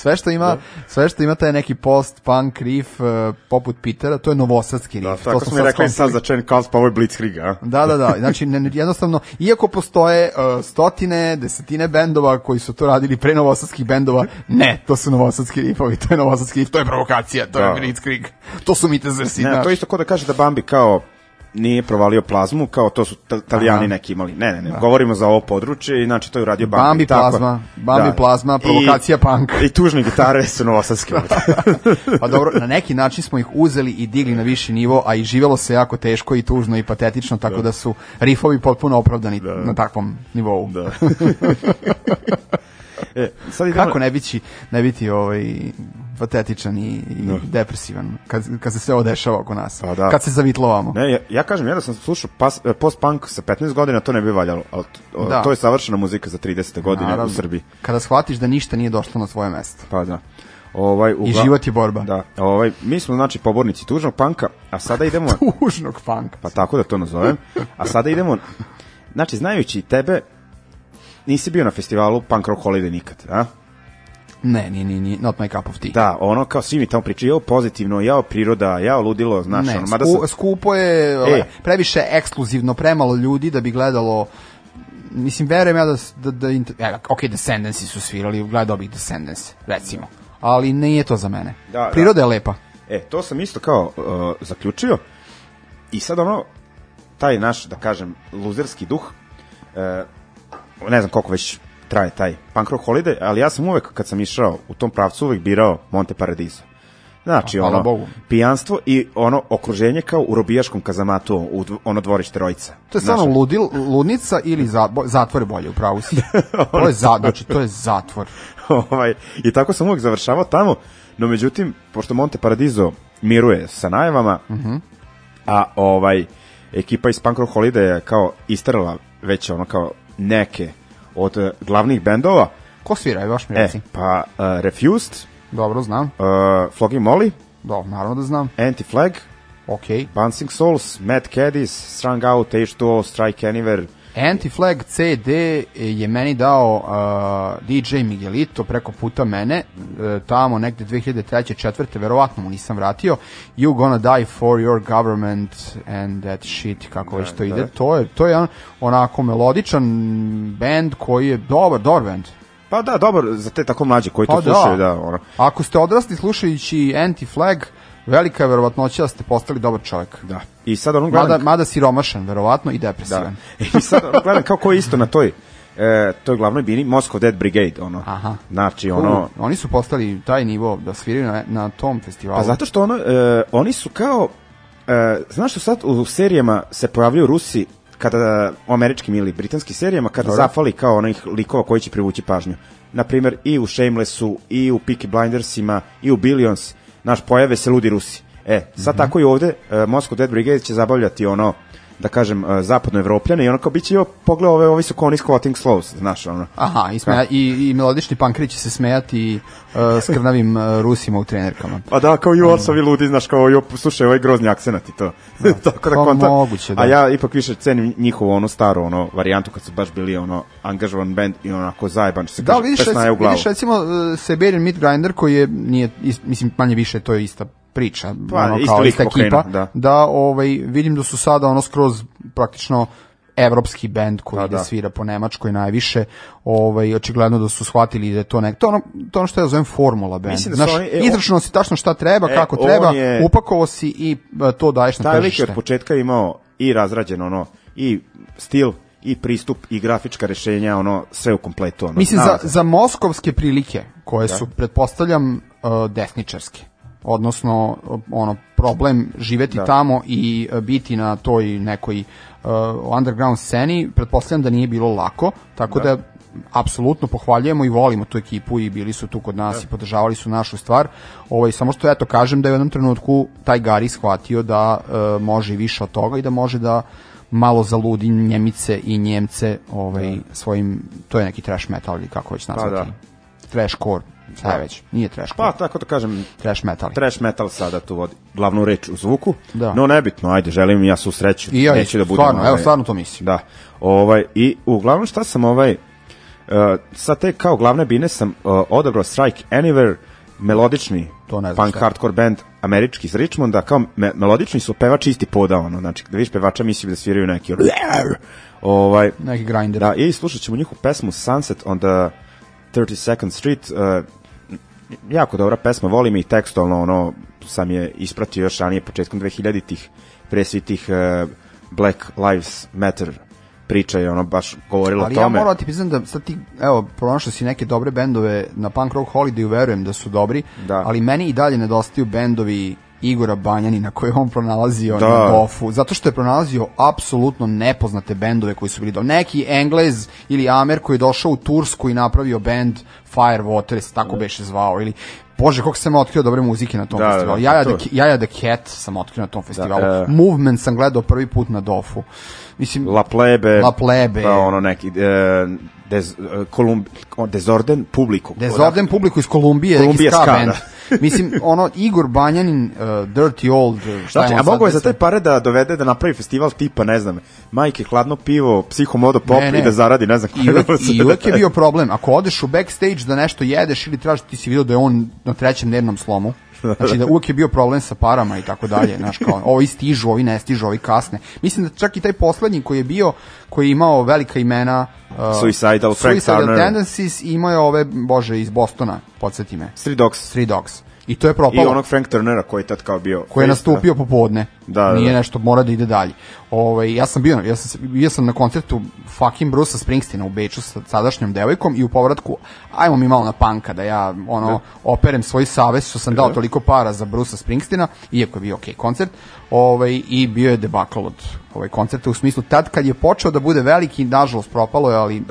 Sve što ima, sve što ima taj neki post-punk riff uh, poput Pitera, to je novosadski riff. Da, to smo mi rekli sad za Chen Kaos, pa ovo je Blitzkrieg, a? Da, da, da. Znači, ne, jednostavno, iako postoje uh, stotine, desetine bendova koji su to radili pre novosadskih bendova, ne, to su novosadski rifovi, to je novosadski rif, to je provokacija, to Da. je Blitzkrieg, to su mi te zrsi, Ne, znaš. to je isto kao da kaže da Bambi kao nije provalio plazmu, kao to su ta- Italijani neki imali. Ne, ne, ne, govorimo za ovo područje i znači to je uradio Bambi. Bambi tako. plazma, Bambi plazma, provokacija I, punk. I tužne gitare su novosadske. Pa dobro, na neki način smo ih uzeli i digli na viši nivo, a i živelo se jako teško i tužno i patetično, tako da, su rifovi potpuno opravdani na takvom nivou. da. e, sad idemo... Kako ne biti, ne biti ovaj, patetičan i, i depresivan kad, kad se sve ovo dešava oko nas, Pa da. kad se zavitlovamo. Ne, ja, ja kažem, ja da sam slušao pas, e, post-punk sa 15 godina, to ne bi valjalo, ali to, Da. to je savršena muzika za 30. godine Naravno. u Srbiji. Kada shvatiš da ništa nije došlo na svoje mesto. Pa da. Ovaj, I život je borba. Da, ovaj, mi smo znači pobornici tužnog panka, a sada idemo... Tužnog panka. pa tako da to nazovem, a sada idemo, znači znajući tebe, nisi bio na festivalu Punk Rock Holiday nikad, a? Ne, ni, ni, ni, not my cup of tea. Da, ono kao svi mi tamo pričaju, jao pozitivno, jao priroda, jao ludilo, znaš, ne, ono, mada sku, sam, skupo je E. previše ekskluzivno, premalo ljudi da bi gledalo mislim, verujem ja da, da, da int- e, ok, Descendancy su svirali, gledao bih Descendants, recimo. Ali nije to za mene. Da, da. Priroda je lepa. E, to sam isto kao uh, zaključio i sad ono, taj naš, da kažem, luzerski duh, uh, ne znam koliko već traje taj punk rock holiday, ali ja sam uvek kad sam išao u tom pravcu uvek birao Monte Paradiso. Znači, A, ono, Bogu. pijanstvo i ono okruženje kao u robijaškom kazamatu, u dv- ono dvorište Rojica. To je stvarno ludil, ludnica ili za, bo, zatvor je bolje, u pravu si. to je za, znači, to je zatvor. ovaj, I tako sam uvek završavao tamo, no međutim, pošto Monte Paradiso miruje sa najavama, a ovaj ekipa iz Punk Rock Holiday je kao istrala već ono kao neke od eh, glavnih bendova, Ko svira, je baš mi e, reci. pa uh, Refused, Dobro, znam. uh, Flogging Molly, Dobro, naravno da znam. Anti-Flag, Ok. Bouncing Souls, Mad Caddies, Strung Out, H2O, Strike Anywhere, Anti-Flag CD je meni dao uh, DJ Miguelito preko puta mene, uh, tamo negde 2003. četvrte, verovatno mu nisam vratio. You gonna die for your government and that shit, kako već to ide. To je, to je on, onako melodičan band koji je dobar, dobar band. Pa da, dobar za te tako mlađe koji to Pa da. slušaju, da, ono. Ako ste odrasli slušajući Anti-Flag, velika je verovatnoća da ste postali dobar čovjek. Da. I sad ono gledam... Mada, mada siromašan, verovatno, i depresivan. Da. I sad ono, gledam kao ko je isto na toj e, toj glavnoj bini Moscow Dead Brigade, ono. Aha. Znači, ono... U, oni su postali taj nivo da sviraju na, na tom festivalu. Pa zato što ono, e, oni su kao... E, znaš što sad u serijama se pojavljuju Rusi kada u američkim ili britanskim serijama kada Dobro. zafali kao onih likova koji će privući pažnju. Na primjer i u Shamelessu, i u Peaky Blindersima, i u Billions, naš pojave se ludi Rusi. E, sad Mhm. tako i ovde e, Moscow Dead Brigade će zabavljati ono da kažem, e, zapadno evropljane i ono kao biće, jo, pogledaj ove, ovi su kao oni squatting slows, znaš, ono. Aha, i, smeja, i, i melodični pankri će se smejati uh, skrnavim uh, Rusima u trenerkama. Pa da, kao ju osovi ludi, znaš, kao jo, slušaj ovaj grozni akcenat i to. Tako da konta. moguće, da. A ja ipak više cenim njihovu onu staru ono varijantu kad su baš bili ono angažovan band i onako zajeban, što se Da, kaže, vidiš, pesna je u glavu. vidiš recimo uh, Siberian Meat Grinder koji je, nije, is, mislim, manje više, to je ista priča, Pa, ono, kao ista ekipa, da. ovaj, vidim da su sada ono skroz praktično evropski bend koji Pa, ide da. svira po Nemačkoj najviše, ovaj, očigledno da su shvatili da je to nek, to, ono, to ono što ja zovem formula band. Mislim da Znaš, oni- e, izračunao si tačno šta treba, E, kako treba, je- upakovao si i e, to daješ na Taj lik tržište. od početka imao i razrađen ono, i stil, i pristup, i grafička rešenja, ono, sve u kompletu. Ono, Mislim, za, nalaze. za moskovske prilike, koje su, pretpostavljam, uh, desničarske, odnosno, ono, problem živeti Da. tamo i uh, biti na toj nekoj uh, underground sceni, pretpostavljam da nije bilo lako, tako da, apsolutno pohvaljujemo i volimo tu ekipu i bili su tu kod nas i podržavali su našu stvar. Ovaj samo što eto kažem da je u jednom trenutku taj Gari shvatio da uh, može i više od toga i da može da malo zaludi Njemice i Njemce ovaj svojim to je neki trash metal ili kako već nazvati. da. Trash core, šta je već? Nije trash core. Pa, tako da kažem, trash metal. trash metal sada tu vodi glavnu reč u zvuku. Da. No nebitno, ajde, želim ja svu sreću. I ja Neću da budem, stvarno, evo ovaj, stvarno to mislim. Da. Ovaj i uglavnom šta sam ovaj Uh, sa te kao glavne bine sam uh, odabrao Strike Anywhere, melodični To ne punk šta hardcore band američki iz Richmonda, kao me, melodični su pevač isti poda, ono, znači da vidiš pevača mislim da sviraju neki ono, ovaj, Neki grinder. da, i slušat ćemo njihovu pesmu Sunset on the 32nd Street, uh, jako dobra pesma, volim i tekstualno, ono, sam je ispratio još ranije početkom 2000-ih, pre svih tih uh, Black Lives Matter priča je ono baš govorilo Ali o ja tome. moram da ti priznam da sad ti, evo, pronašao si neke dobre bendove na Punk Rock Holidayu, verujem da su dobri, Da. ali meni i dalje nedostaju bendovi Igora Banjanina koje je on pronalazio Da. na Dofu, zato što je pronalazio apsolutno nepoznate bendove koji su bili do neki Englez ili Amer koji je došao u Tursku i napravio bend Firewater, se tako beše zvao, ili Bože, koliko sam otkrio dobre muzike na tom Da, da, festivalu. da, Jaja, to. the, Jaja the Cat sam otkrio na tom festivalu. e. Movement sam gledao prvi put na Dofu. Mislim, La Plebe, La Plebe. pa ono neki, e, des, e, Kolumb, Desorden Publiku. Desorden publiku iz Kolumbije, Kolumbija neki ska ska, band. Mislim, ono, Igor Banjanin, uh, Dirty Old, šta Znači, a on mogo je za te pare da dovede da napravi festival tipa, ne znam, majke, hladno pivo, psihomodo pop Ne, ne. i da zaradi, ne znam. I uvek, I uvek je bio problem. Ako odeš u backstage da nešto jedeš ili tražiš, ti si vidio da je on na trećem dnevnom slomu. Znači da uvek je bio problem sa parama i tako dalje, znaš kao, ovi stižu, ovi ne stižu, ovi kasne. Mislim da čak i taj poslednji koji je bio, koji je imao velika imena uh, Suicidal, Frank Suicidal Turner. Tendencies i imao je ove, bože, iz Bostona, podsjeti me. Street Dogs. Three Dogs. I to je I propalo. onog Frank Turnera koji je tad kao bio... koji je nastupio popodne. Da, da, Nije da. nešto, mora da ide dalje. Ovaj ja sam bio, ja sam, bio sam na koncertu fucking Brusa Springsteena u Beču sa sadašnjom devojkom i u povratku, ajmo mi malo na panka da ja ono operem svoj savez što sam dao toliko para za Brusa Springsteena, iako je bio okej koncert, ovaj, i bio je debakl od ovaj koncerta u smislu tad kad je počeo da bude veliki, nažalost propalo je, ali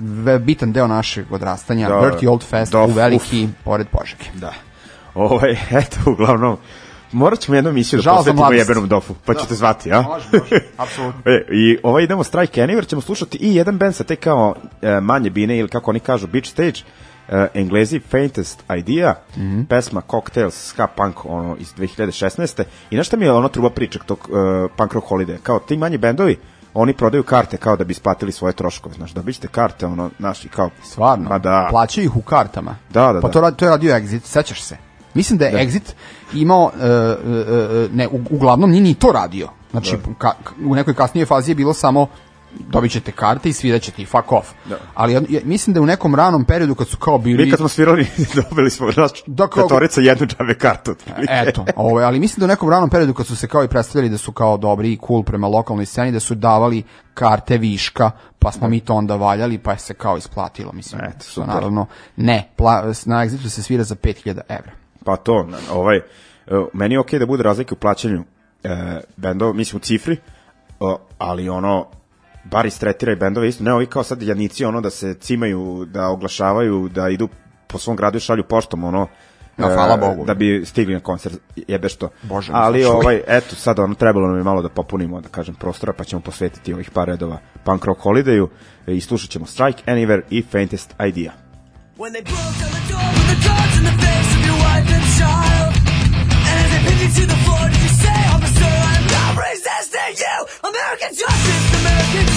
ve- bitan deo našeg odrastanja, Da, Dirty Old Fest da, u veliki, pored Požege. Da. Ovaj, eto, uglavnom, morat ćemo jednu emisiju da posvetimo jebenom dofu, pa ćete zvati, a? Može, može, apsolutno. E, I ovaj idemo Strike Anywhere, ćemo slušati i jedan band sa te kao e, manje bine ili kako oni kažu Beach Stage, e, Englezi Faintest Idea, Mhm. pesma Cocktails ska punk ono iz 2016. I nešto mi je ono truba pričak tog e, punk rock holiday, kao ti manji bendovi oni prodaju karte kao da bi isplatili svoje troškove, znaš, dobit ćete karte, ono, znaš, i kao... Stvarno? Ma da. Plaćaju ih u kartama. Da, da, Pa da. to, radi- to je radio Exit, sećaš se? Mislim da je Exit imao, e, e, e, ne, u, uglavnom nije ni to radio. Znači, ka, u nekoj kasnijoj fazi je bilo samo dobit ćete karte i svirat ćete i fuck off. Da. Ali ja, ja, mislim da u nekom ranom periodu kad su kao bili... Mi kad smo svirali, dobili smo, znaš, Da, kao- petorica jednu džabe kartu. Eto, ovaj, ali mislim da u nekom ranom periodu kad su se kao i predstavljali da su kao dobri i cool prema lokalnoj sceni, da su davali karte viška, pa smo mi to onda valjali, pa je se kao isplatilo, mislim. Eto, super. naravno, ne, pla, na Exitu se svira za 5000 evra. Pa to, na- ovaj, e, meni je okej da bude razlike u plaćanju e, bendova, mislim u cifri, o, ali ono, bar istretira i bendove isto, ne ovi kao sad jadnici, ono da se cimaju, da oglašavaju, da idu po svom gradu i šalju poštom, ono, No, e, hvala Bogu. Da bi stigli na koncert, jebe što. Bože Ali ovaj, eto, sad ono, trebalo nam je malo da popunimo, da kažem, prostora, pa ćemo posvetiti ovih par redova Punk Rock Holidayu e, i slušat ćemo Strike Anywhere i Faintest Idea. When they broke down the door with the in the face American justice, American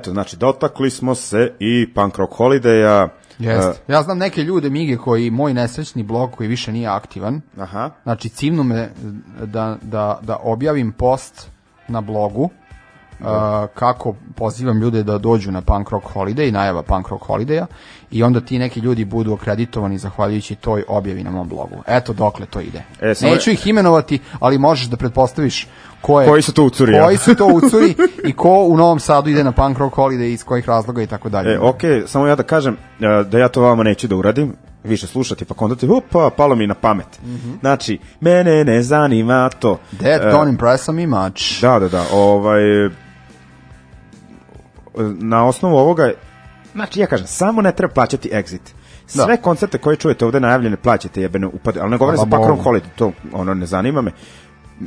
eto, znači, dotakli smo se i Punk Rock Holiday-a. Jeste. Ja znam neke ljude, Mige, koji, moj nesrećni blog koji više nije aktivan, aha. Znači, cimnu me da, da, da objavim post na blogu uh, kako pozivam ljude da dođu na Punk Rock Holiday, najava Punk Rock Holiday-a i onda ti neki ljudi budu akreditovani zahvaljujući toj objavi na mom blogu. Eto dokle to ide. E, samo- Neću ih imenovati, ali možeš da pretpostaviš ko je, Koji su to ucuri, koji su to ucuri i ko u Novom Sadu ide na Punk Rock Holiday iz kojih razloga i tako dalje. E, ok, samo ja da kažem e, da ja to vama neću da uradim, više slušati, pa kondati, upa, palo mi na pamet. Znači, mene ne zanima to. That E, don't impress me much. Da, da, da, ovaj, na osnovu ovoga, znači ja kažem, samo ne treba plaćati exit. Sve Da. koncerte koje čujete ovde najavljene plaćate jebene upade, ali ne govorim za Bogu. Holiday, to ono ne zanima me.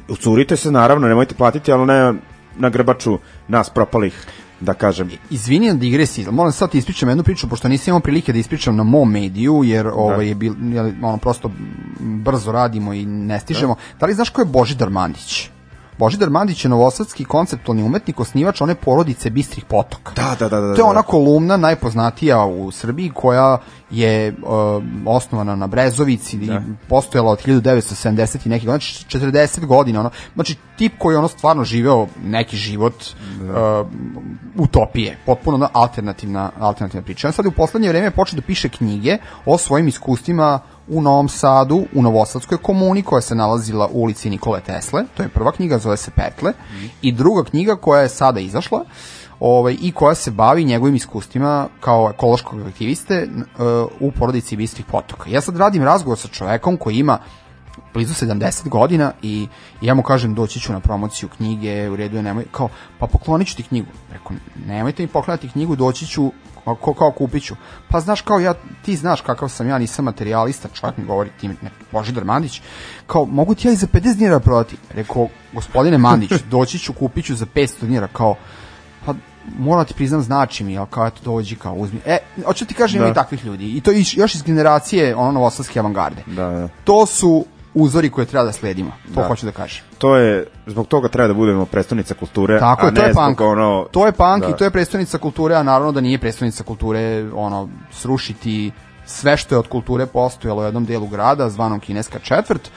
Ucurite se naravno, nemojte platiti, ali ne na grbaču nas propalih, da kažem. Izvini na digresiji, ali moram sad ti ispričam jednu priču, pošto nisam imao prilike da ispričam na mom mediju, jer ovaj, je bil, jel, ono, prosto brzo radimo i ne stižemo. Da li znaš ko je Božidar Mandić? Božidar Mandić je novosadski konceptualni umetnik, osnivač one porodice bistrih potoka. Da, da, da, da, To je da. ona kolumna najpoznatija u Srbiji koja je uh, osnovana na Brezovici i postojala od 1970 i nekih godina, znači 40 godina. Ono, znači tip koji je ono stvarno živeo neki život uh, utopije, potpuno alternativna, alternativna priča. On sad u poslednje vreme počeo da piše knjige o svojim iskustvima u Novom Sadu, u Novosadskoj komuni koja se nalazila u ulici Nikole Tesle, to je prva knjiga, zove se Petle, i druga knjiga koja je sada izašla, ovaj, i koja se bavi njegovim iskustvima kao ekološkog aktiviste uh, u porodici Bistrih potoka. Ja sad radim razgovor sa čovekom koji ima blizu 70 godina i ja mu kažem doći ću na promociju knjige, u redu je nemoj, kao, pa poklonit ću ti knjigu. Rekao, nemojte mi poklonati knjigu, doći ću, kao, kao kupit ću. Pa znaš, kao ja, ti znaš kakav sam ja, nisam materijalista, čovjek mi govori, ti, ne, Božidar Mandić, kao, mogu ti ja i za 50 dinara prodati? Rekao, gospodine Mandić, doći ću, kupit ću za 500 dinara, kao, pa moram ti priznam znači mi, ali kao eto dođi kao uzmi. E, hoću ti kažem ima Da. i takvih ljudi. I to još iz generacije ono novosadske avangarde. Da, da. To su uzori koje treba da sledimo. To Da. hoću da kažem. To je, zbog toga treba da budemo predstavnica kulture, Tako a je, to ne je punk. ono... To je punk da. i to je predstavnica kulture, a naravno da nije predstavnica kulture ono srušiti sve što je od kulture postojalo u jednom delu grada, zvanom kineska četvrt,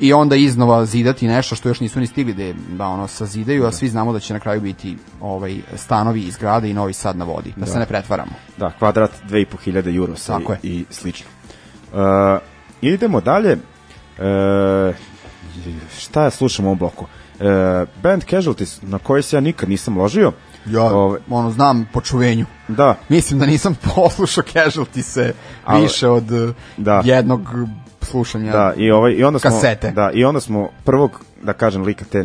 i onda iznova zidati nešto što još nisu ni stigli da, da ono sazidaju, a svi znamo da će na kraju biti ovaj stanovi iz grada i Novi Sad na vodi, da, se ne pretvaramo. Da, kvadrat 2500 eurosa Tako je. i, i slično. Uh, idemo dalje. Uh, šta ja slušam u ovom bloku? Uh, band Casualties, na koji se ja nikad nisam ložio. Ja, Ovaj, ono, znam po čuvenju. da, Mislim da nisam poslušao Casualty se Ali- više od eh, Da. jednog slušanja da, i, ovaj, i onda smo, kasete. Da, i onda smo prvog, da kažem, lika te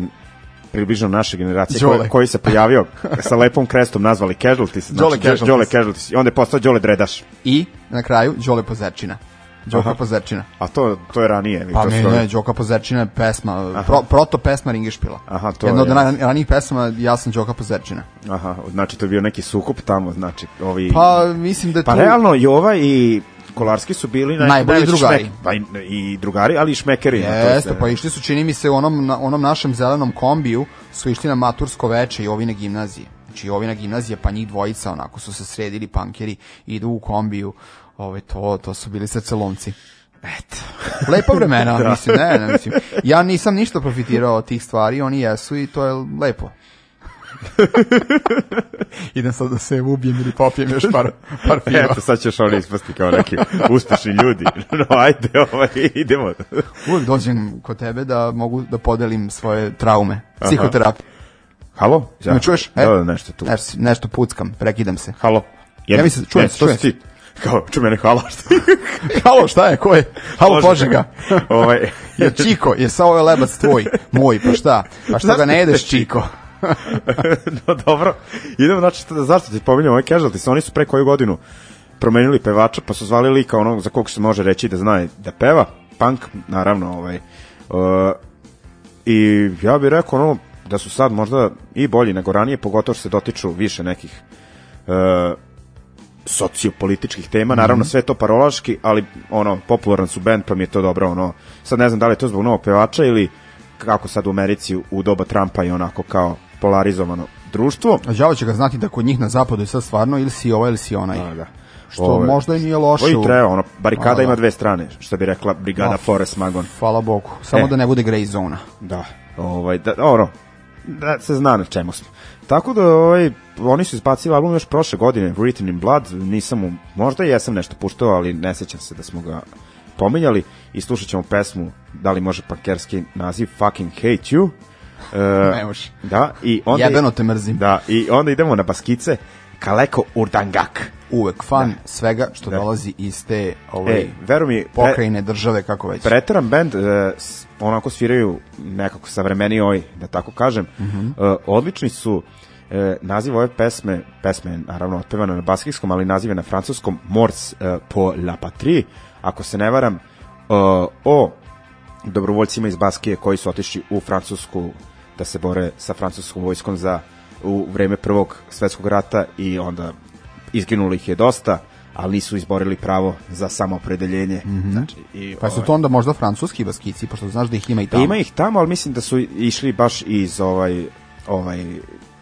približno naše generacije Đole. koji, koji se pojavio sa lepom krestom nazvali Casualties, znači Đole Casualties. Đole Casualties i onda je postao Đole Dredaš. I na kraju Đole Pozerčina. Đoka Aha. Pozerčina. A to, to je ranije. Pa to ne, ne, Đoka Pozerčina je pesma, pro, proto pesma Ringešpila. Aha, to Jedna od je- naj- ranijih pesama, ja sam Đoka Pozerčina. Aha, znači to je bio neki sukup tamo, znači ovi... Pa mislim da je Pa tu... realno, Jova i Kolarski su bili naj, Najbolji najveći drugari. Šmek, pa i, i drugari, ali i šmekeri. Jeste, se- pa išli su, čini mi se, u onom, na, onom našem zelenom kombiju, su išli na matursko veče i ovi na gimnazije. Znači, ovi na gimnazije, pa njih dvojica, onako su se sredili pankeri, idu u kombiju, ove, to, to su bili srcelomci. Eto. Lepa vremena, mislim, ne, ne, mislim. Ja nisam ništa profitirao od tih stvari, oni jesu i to je lepo. Idem sad da se ubijem ili popijem još par, par piva. Eto, sad ćeš oni ispasti kao neki uspešni ljudi. No, ajde, ovaj, idemo. Uvijek dođem kod tebe da mogu da podelim svoje traume, psihoterapiju. Halo? Ja. Me čuješ? Da, da, nešto tu. Nešto, nešto puckam, prekidam se. Halo? Ja mislim, čujem ne, se, čujem si ti. Kao, ču mene, halo. Šta? Halo, šta je, ko je? Halo, Požega. ovaj, Je Čiko, je sa ovaj lebac tvoj, moj, pa šta? Pa šta ga ne jedeš, Čiko? no, dobro. Idemo, znači, šta- zašto ti pominjam ovaj Casualties? Oni su pre koju godinu promenili pevača, pa su zvali lika onog za kog se može reći da zna da peva, punk, naravno, ovaj, uh, i ja bih rekao ono, da su sad možda i bolji nego ranije, pogotovo što se dotiču više nekih uh, sociopolitičkih tema, naravno sve je to parolaški, ali ono, popularan su band, pa mi je to dobro, ono, sad ne znam da li je to zbog novog pevača ili kako sad u Americi u doba Trumpa je onako kao polarizovano društvo. A đavo će ga znati da kod njih na zapadu je sad stvarno ili si ovaj ili si onaj. Da, da. Što Ovaj, možda i nije loše. I treba, ono, barikada Da, da. ima dve strane, što bi rekla brigada Da. Forest Magon. Hvala Bogu. Samo E. da ne bude grey zona. Da, ovaj, da, ono, da se zna na čemu smo. Tako da, ovaj, oni su izbacili album još prošle godine, Written in Blood, nisam mu, možda i jesam nešto puštao, ali ne sećam se da smo ga pominjali i slušat ćemo pesmu, da li može pankerski naziv, Fucking Hate You. E, Ne može. Da, i onda... Jebeno te mrzim. Da, i onda idemo na baskice, Kaleko Urdangak. Uvek fan svega što Da. dolazi iz te ovaj, E, mi, pre- pokrajine, države, kako već. Preteran band, s- onako sviraju nekako savremeniji ovaj, da tako kažem. Mhm. E, odlični su e, naziv ove pesme, pesme je naravno otpevana na baskijskom, ali naziv je na francuskom Morts e, po la patrie, ako se ne varam, e, o dobrovoljcima iz Baskije koji su otišli u Francusku da se bore sa francuskom vojskom za u vreme prvog svetskog rata i onda izginuli ih je dosta, ali nisu izborili pravo za samoopredeljenje. Znači, i, Pa su ovaj, to onda možda francuski baskici, pošto znaš da ih ima i tamo. Ima ih tamo, ali mislim da su išli baš iz ovaj ovaj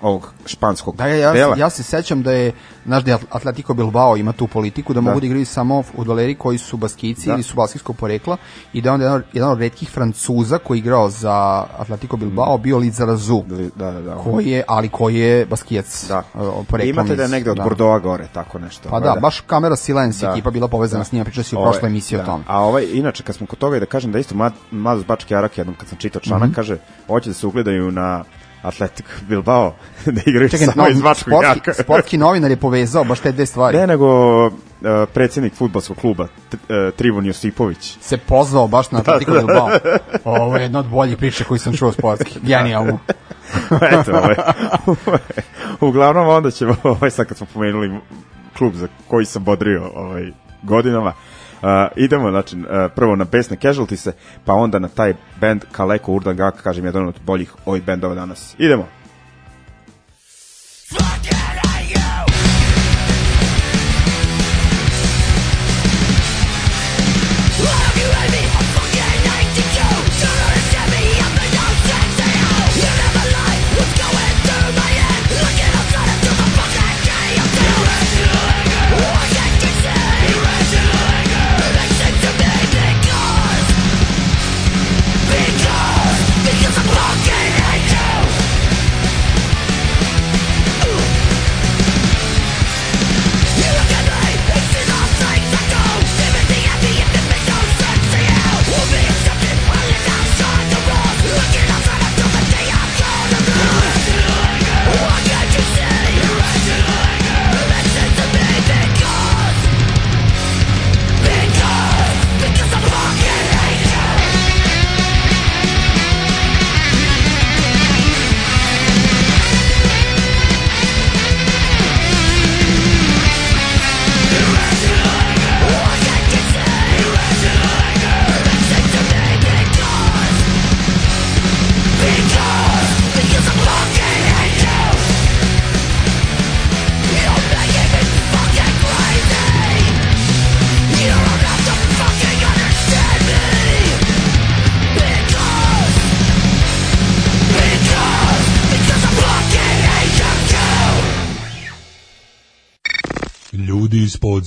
ovog španskog Da, ja, ja, dela. ja se sećam da je, znaš da Atletico Bilbao ima tu politiku da, mogu da igraju samo futboleri koji su baskici Da. ili su baskijskog porekla i da je onda jedan, jedan od redkih Francuza koji je igrao za Atletico Bilbao bio Lizarazu. da, da, da. Koji je, ali koji je baskijac. Da. uh, poreklom Imate da je negde od da. Bordova gore, tako nešto. Pa ovaj, da, baš kamera Silence Da. ekipa bila povezana Da. s njima, pričali si u prošloj emisiji da. o tome. A ovaj, inače, kad smo kod toga i da kažem da isto Mladost Bački Arak, jednom kad sam čitao članak, Mhm. kaže, hoće da se ugledaju na Athletic Bilbao, da igraju Čekaj, samo no, iz Bačkog sportski, Jarka. sportski novinar je povezao baš te dve stvari. Ne, nego uh, predsjednik futbolskog kluba, t, uh, Trivon Josipović. se pozvao baš na Da, Atletico Bilbao. Ovo je jedna od boljih priča koju sam čuo sportski. Genijalno. Eto, ovaj, uglavnom onda ćemo, ovaj, sad kad smo pomenuli klub za koji sam bodrio ovaj, godinama, Uh, idemo, znači, uh, prvo na pesne Casualties, pa onda na taj band Kaleko Urdangak, kažem, jedan od boljih ovih bendova danas. Idemo!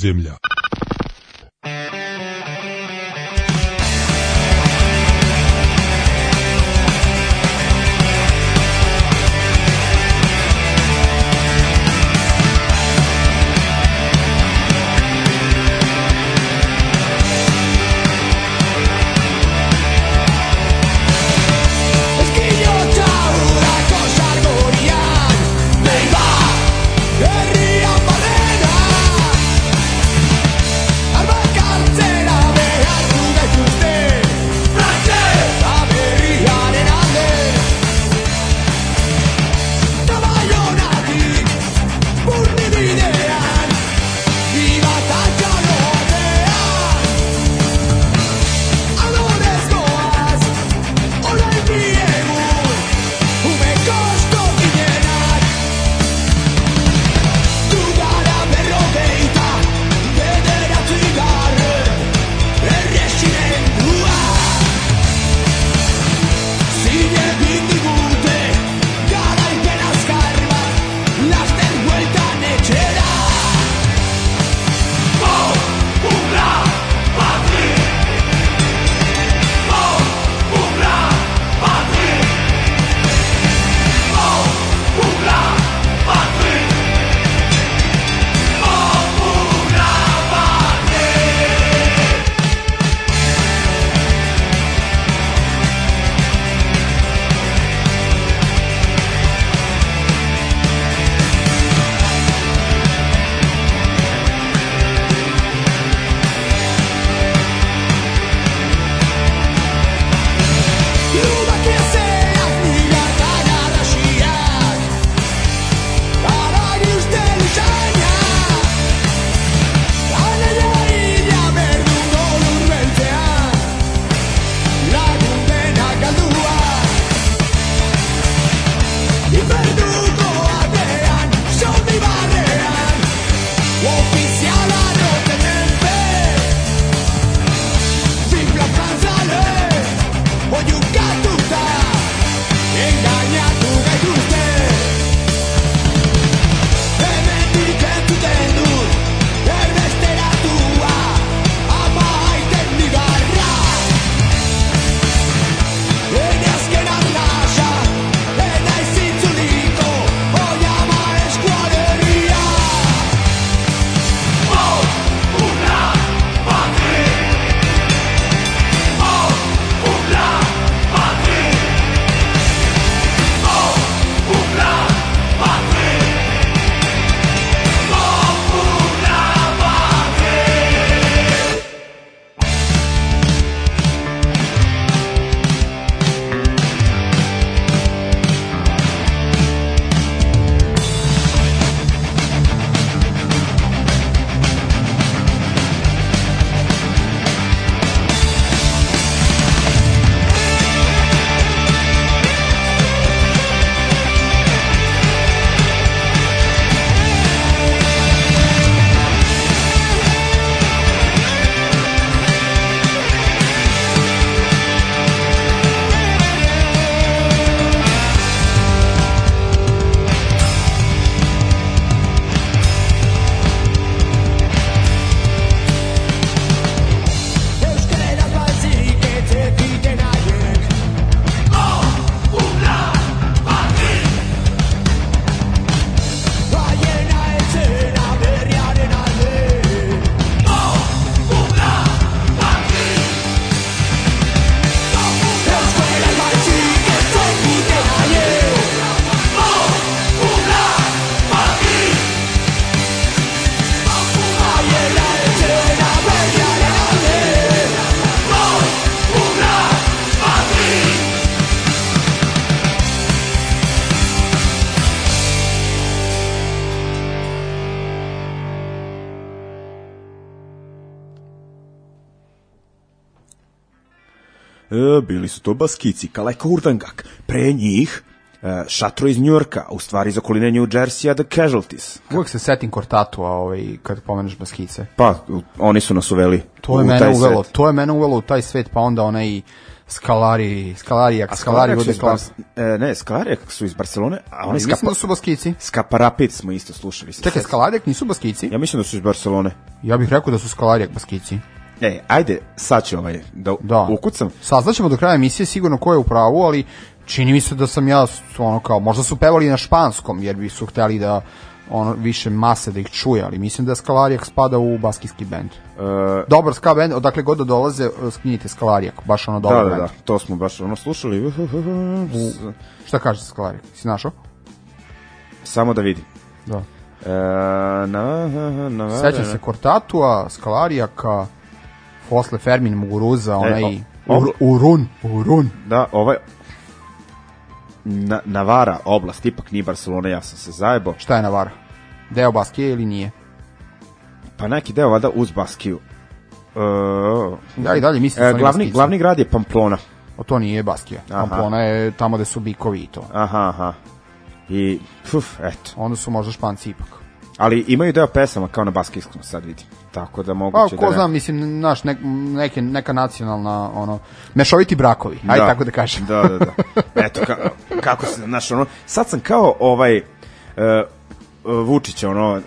Ljudi bili su to Baskici, Kaleko Urdangak. Pre njih e, Šatro iz Njurka, a u stvari iz okoline New Jersey-a The Casualties. Uvijek se setim Kortatua ovaj, kad pomeneš Baskice. Pa, u- oni su nas uveli To je u mene taj uvelo, svet. to je mene uvelo u taj svet, pa onda onaj Skalari, Skalari, jak Skalari Skalarijak bude iz klas. E, ne, Skalarijak su iz Barcelone, a oni Mislim Skapa, da su Baskici. Skaparapid smo isto slušali. Čekaj. Skalarijak nisu Baskici? Ja mislim da su iz Barcelone. Ja bih rekao da su Skalarijak Baskici. E, ajde, sad ću ovaj, da, Da. ukucam. Saznaćemo do kraja emisije sigurno ko je u pravu, ali čini mi se da sam ja ono kao možda su pevali na španskom jer bi su hteli da ono više mase da ih čuje, ali mislim da Skalarijak spada u baskijski bend. E, Dobar ska bend, odakle god da dolaze, skinite Skalarijak, baš ono da, dobar da, bend. da, to smo baš ono slušali. Šta kaže Skalarijak? Si našao? Samo da vidim. Da. E, na, na, na, Sećam se Kortatua, Skalarijaka, posle Fermin Muguruza, onaj E, o- Ur, Urun, Urun. Da, ovaj na, Navara oblast, ipak nije Barcelona, ja sam se zajebo. Šta je Navara? Deo Baskije ili nije? Pa neki deo valjda uz Baskiju. E, Da i dalje mislim da e, oni glavni, glavni grad je Pamplona. O, to nije Baskija. Aha. Pamplona je tamo gde su bikovi i to. Aha, aha. I, fuf, eto. Onda su možda Španci ipak. Ali imaju deo pesama kao na baskijskom, sad vidim. Tako da Pa, moguće ko da... znam, mislim, naš, nek, neke, neka nacionalna, ono, mešoviti brakovi, ajde tako da kažem. Da, da, da. Eto, ka, kako se, znaš, ono, sad sam kao ovaj, uh, Vučić, ono,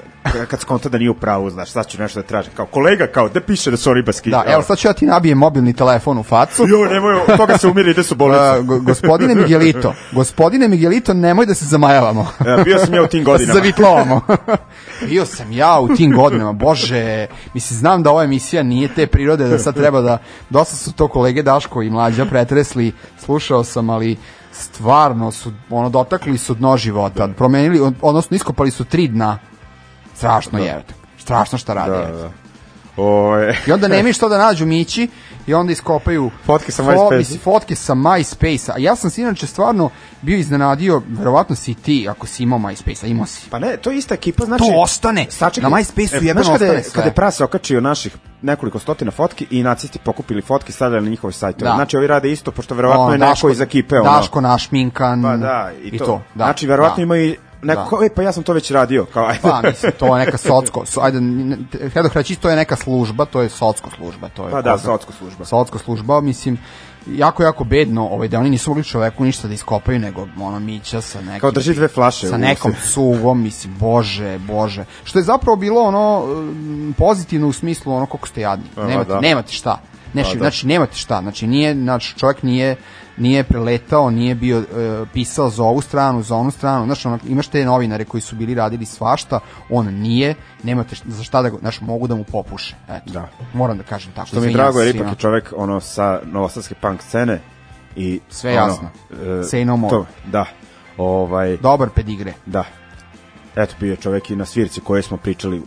kad skonta da nije u pravu, znaš, sad ću nešto da tražim. Kao kolega, kao, da piše da su oni baski. Da, evo sad ću ja ti nabijem mobilni telefon u facu. Jo, nemoj, od toga se umiri, ide su bolnicu. Uh, go- gospodine Miguelito, gospodine Miguelito, nemoj da se zamajavamo. E, bio sam ja u tim Da se godinama. zavitlavamo. Bio sam ja u tim godinama, bože, mislim, znam da ova emisija nije te prirode, da sad treba da, dosta su to kolege Daško i Mlađa pretresli, slušao sam, ali stvarno su, ono, dotakli su dno života, promenili, od- odnosno iskopali su tri dna. Strašno je, strašno šta rade. Da, da. Oj, I onda nemi što da nađu Mići i onda iskopaju Fotke sa mislim, fotke sa MySpace-a. A ja sam se inače stvarno bio iznenadio, verovatno si i ti ako si imao MySpace-a, imao si. Pa ne, to je ista ekipa, znači... To ostane. Sačekaj, Na MySpace-u e, znaš kada je- ostane sve. Kada je prase okačio naših nekoliko stotina fotki i nacisti pokupili fotke i stavljali na njihove sajtove. Da. Znači, ovi rade isto, pošto verovatno Ono, je neko iz ekipe, ono... Daško našminkan. Pa da, i, to. da, znači, verovatno da. ima i neko, Da. kao, e, pa ja sam to već radio, kao, ajde. Pa, mislim, to je neka socko, so, ajde, htio reći, to je neka služba, to je socko služba, to je Pa da, zna- socko služba. Socko služba, mislim, jako, jako bedno, ovaj, da oni nisu mogli čoveku ništa da iskopaju, nego ono mića sa nekim... Kao drži dve flaše Sa nekom cugom, mislim, bože, bože. Što je zapravo bilo ono pozitivno u smislu ono koliko ste jadni. Pa, Nemate, da. nemate šta. Znači, Pa, da. znači, nemate šta. Znači, nije, znači, čovjek nije nije preletao, nije bio e, pisao za ovu stranu, za onu stranu. Znaš, ono, imaš te novinare koji su bili radili svašta, on nije, nemate šta, za šta da ga, znaš, mogu da mu popuše. Eto, Da. moram da kažem tako. Što mi je drago, jer ipak je čovek ono, sa novosadske punk scene i... Sve ono, jasno. e, Say no more. To, da. Ovaj, Dobar pedigre. da. Eto, bio je čovek i na svirci koje smo pričali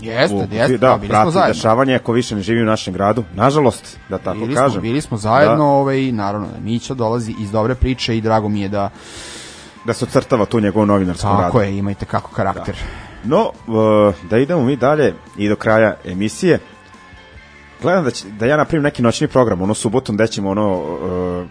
Jeste, u- jeste, da, da, bili smo zajedno. dešavanje ako više ne živi u našem gradu. Nažalost, da tako bili kažem. Smo, bili smo zajedno, Da, ovaj, naravno da Mića dolazi iz dobre priče i drago mi je da da se ocrtava tu njegov novinarskom radu. tako je, imajte kako karakter. No, uh, da idemo mi dalje i do kraja emisije. Gledam da, će, da ja napravim neki noćni program, ono subotom gde ćemo ono... Uh,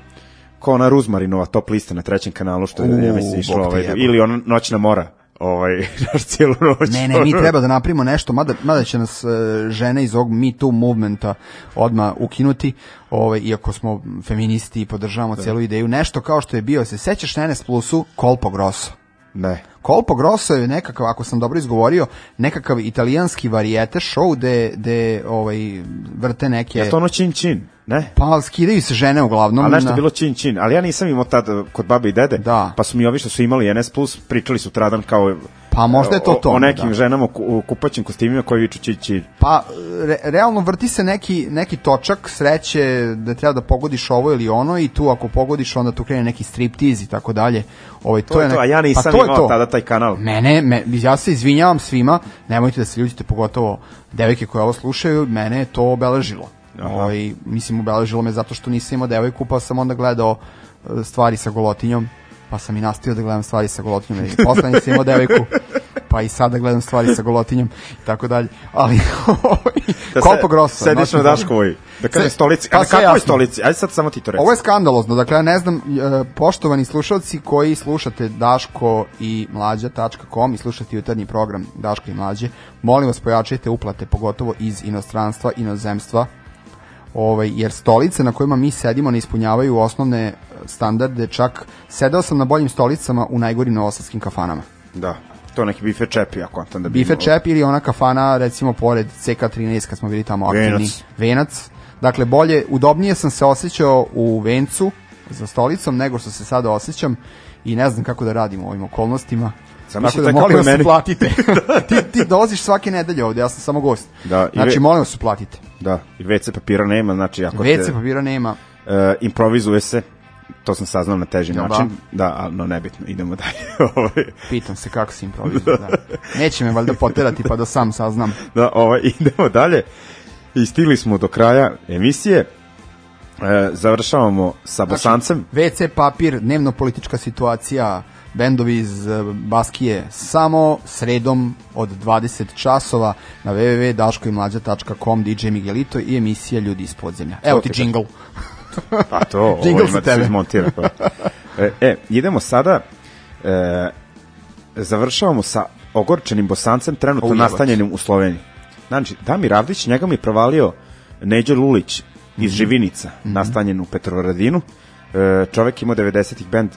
kao ona Ruzmarinova top lista na trećem kanalu što je U, ja mislim išlo ovaj, ili ona noćna mora ovaj naš cijelu noć. Ne, ne, mi treba da napravimo nešto, mada, mada će nas e, žene iz ovog Me Too movementa odma ukinuti, ovaj, iako smo feministi i podržavamo celu ideju, nešto kao što je bio, se sećaš na NS Plusu, Colpo Grosso. Ne. Colpo Grosso je nekakav, ako sam dobro izgovorio, nekakav italijanski varijete show gde, gde ovaj, vrte neke... Ja to ono čin čin, ne? Pa skidaju se žene uglavnom. Ali nešto je na- bilo čin čin, ali ja nisam imao tad uh, kod babe i dede, Da. pa su mi ovi što su imali NS Plus pričali su tradan kao Pa možda je to o- to, O, nekim da. ženama u ku- u kupaćim kostimima koji viču čin čin. Pa, re, realno vrti se neki, neki točak sreće da treba da pogodiš ovo ili ono i tu ako pogodiš onda tu krene neki striptiz i tako dalje. Ovaj, to, To je nek- to, a ja nisam pa to imao to. tada taj kanal. Mene, me, ja se izvinjavam svima, nemojte da se ljutite, pogotovo devojke koje ovo slušaju, mene je to obeležilo. Ovaj, mislim, obeležilo me zato što nisam imao devojku, pa sam onda gledao e, stvari sa golotinjom, pa sam i nastavio da gledam stvari sa golotinjom, jer posle nisam imao devojku, pa i sada gledam stvari sa golotinjom i tako dalje. Ali, Da Kolpo se- grosso. Sediš nosim na. Daškovoj, da kažem stolici. pa A na sve kakvoj jasno. stolici? Ajde sad samo ti to reci. Ovo je skandalozno, dakle ja ne znam, e, poštovani slušalci koji slušate Daško i Mlađa.com i slušate jutarnji program Daško i Mlađe, molim vas pojačajte uplate, pogotovo iz inostranstva, inozemstva, ovaj, jer stolice na kojima mi sedimo ne ispunjavaju osnovne e, standarde, čak sedeo sam na boljim stolicama u najgorim novosadskim kafanama. Da, to neki bife čepi, ja kontam da bi Bife čep ili ona kafana recimo pored CK13 kad smo bili tamo aktivni. Venac. Venac. Dakle, bolje, udobnije sam se osjećao u vencu za stolicom nego što se sada osjećam i ne znam kako da radim u ovim okolnostima. Zamisli Tako da molim vas meni- platite. ti, ti dolaziš svake nedelje ovde, ja sam samo gost. Da, znači, ve- molim vas platite. Da, i WC papira nema, znači ako WC te papira nema. e, improvizuje se, to sam saznao na teži Jel da? način. Da, ali no nebitno, idemo dalje. Ovaj, Pitam se kako se improvizuje. Da. Neće me valjda poterati pa da sam saznam. da, ovaj, idemo dalje. I stigli smo do kraja emisije. E, završavamo sa Bosancem. WC papir, dnevno politička situacija, bendovi iz eh, Baskije samo sredom od 20 časova na www.daškoimlađa.com DJ Miguelito i emisija Ljudi iz podzemlja. Evo ti džingl. Pa to, ovo ima da se izmontira. Pa. E, e, idemo sada, e, završavamo sa ogorčenim bosancem, trenutno U, jebote. nastanjenim u Sloveniji. Znači, Damir Avdić, njega mi je provalio Neđo Lulić iz Mhm. Živinica, nastanjen u Petrovaradinu. E, čovek ima 90-ih band e,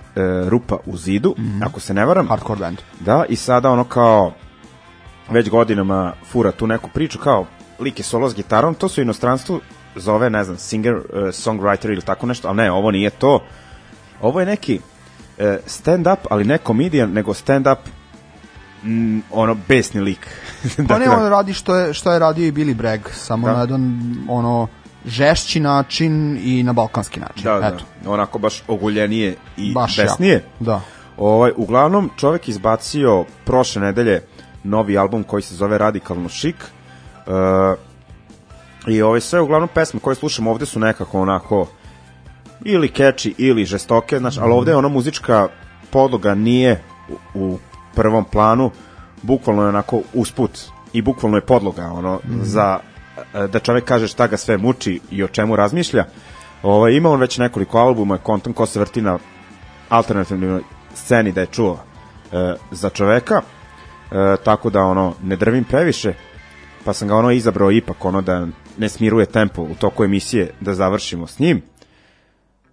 Rupa u zidu, Mhm. ako se ne varam. Hardcore band. Da, i sada ono kao već godinama fura tu neku priču kao lik je solo s gitarom, to su inostranstvu zove, ne znam, singer, uh, songwriter ili tako nešto, ali ne, ovo nije to. Ovo je neki uh, stand-up, ali ne komedijan, nego stand-up mm, ono, besni lik. Pa ne, on radi što je, što je radio i Billy Bragg, samo Da. na jedan ono žešći način i na balkanski način. da, da, Eto, onako baš oguljenije i baš besnije. jako. Da. Ovaj, uglavnom, čovek izbacio prošle nedelje novi album koji se zove Radikalno šik. E, I ovaj, sve uglavnom pesme koje slušamo ovde su nekako onako ili catchy ili žestoke, znači, ali ovde je ona muzička podloga nije u, u prvom planu, bukvalno je onako usput i bukvalno je podloga ono, za e, da čovek kaže šta ga sve muči i o čemu razmišlja. Ovaj, ima on već nekoliko albuma, kontam ko se vrti na alternativnoj sceni da je čuo e, za čoveka, e, tako da ono ne drvim previše, pa sam ga ono izabrao ipak ono da ne smiruje tempo u toku emisije da završimo s njim.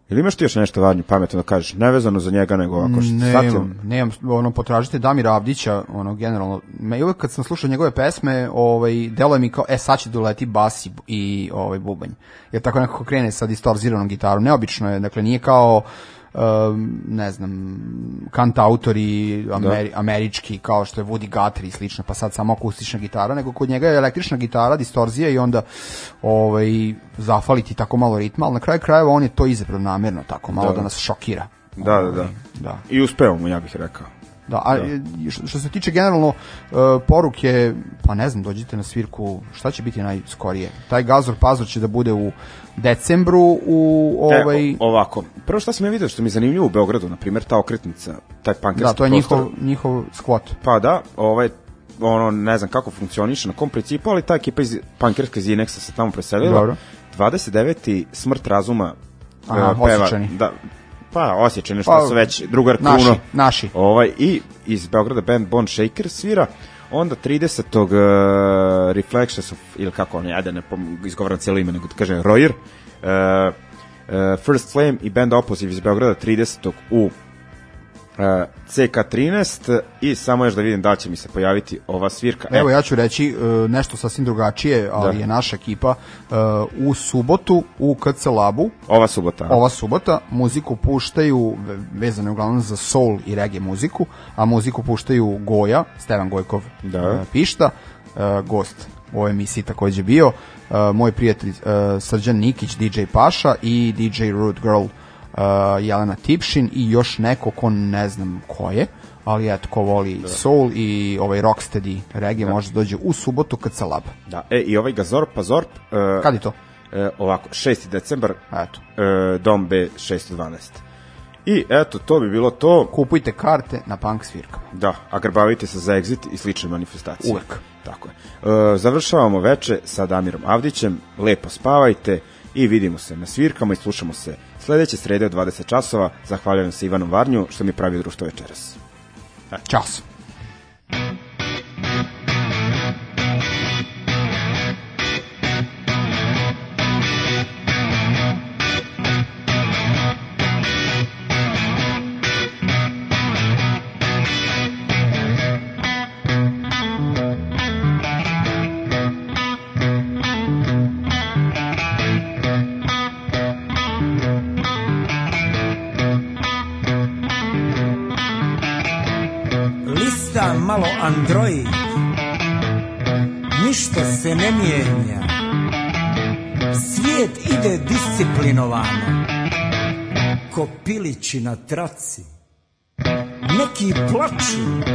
Ili imaš ti još nešto važnje pametno da kažeš, nevezano za njega, nego ovako što Ne, imam, nemam, ono, potražite Damira Avdića, ono, generalno, me, uvek kad sam slušao njegove pesme, ovaj, delo je mi kao, e, sad će doleti bas i, i ovaj, bubanj. Jer tako nekako krene sa distorziranom gitarom. Neobično je, dakle, nije kao, um, ne znam, kant autori ameri, američki, kao što je Woody Guthrie i slično, pa sad samo akustična gitara, nego kod njega je električna gitara, distorzija i onda ovaj, zafaliti tako malo ritma, ali na kraju krajeva on je to izabrao namjerno, tako malo da, Da. nas šokira. Da, da, da. Da. I uspeo mu, ja bih rekao. Da, a e, što, se tiče generalno uh, poruke, pa ne znam, dođite na svirku, šta će biti najskorije? Taj Gazor Pazor će da bude u decembru u ovaj E, ovako, prvo što sam ja vidio što mi je zanimljivo u Beogradu, na primjer, ta okretnica, taj pankerski da, to je prostor. njihov njihov skvot. Pa da, ovaj, ono, ne znam kako funkcioniše, na kom principu, ali ta ekipa iz pankerska iz Ineksa se tamo preselila. Dobro. 29. smrt razuma Aha, e, peva. Osječani. Da, pa, osjećani što Pa, su već drugar naši, Kruno. naši. Ovaj, I iz Beograda band Bone Shaker svira. Onda 30. Uh, Reflections of, ili kako on je, ajde ne pom- izgovaram cijelo ime, nego da kažem Royer. Uh, uh, First Flame i band Opposive iz Beograda 30. u CK13 i samo još da vidim da će mi se pojaviti ova svirka. Evo ja ću reći uh, nešto sasvim drugačije, ali Da. je naša ekipa uh, u subotu u KC Labu ova subota. ova subota muziku puštaju ve- vezano uglavnom za soul i reggae muziku, a muziku puštaju Goja, Stevan Gojkov Da. e, pišta, e, gost u ovoj emisiji takođe bio, e, moj prijatelj e, Srđan Nikić, DJ Paša i DJ Rude Girl e, Jelena Tipšin i još neko ko ne znam ko je, ali eto ko voli soul i ovaj rocksteady reggae može da dođe u subotu kad se lab. Da, e, i ovaj Gazorp, Pazorp, uh, Kad je to? e, ovako, 6. decembar, Eto. e, dom B 612. I eto, to bi bilo to. Kupujte karte na punk svirkama. Da, a grbavite se za exit i slične manifestacije. Uvek. Tako je. E, završavamo veče sa Damirom Avdićem. Lepo spavajte i vidimo se na svirkama i slušamo se sledeće srede od 20 časova. Zahvaljujem se Ivanu Varnju što mi pravi društvo večeras. Ćao. Lista mijenja. Svijet ide disciplinovano. Ko pilići na traci Neki plaču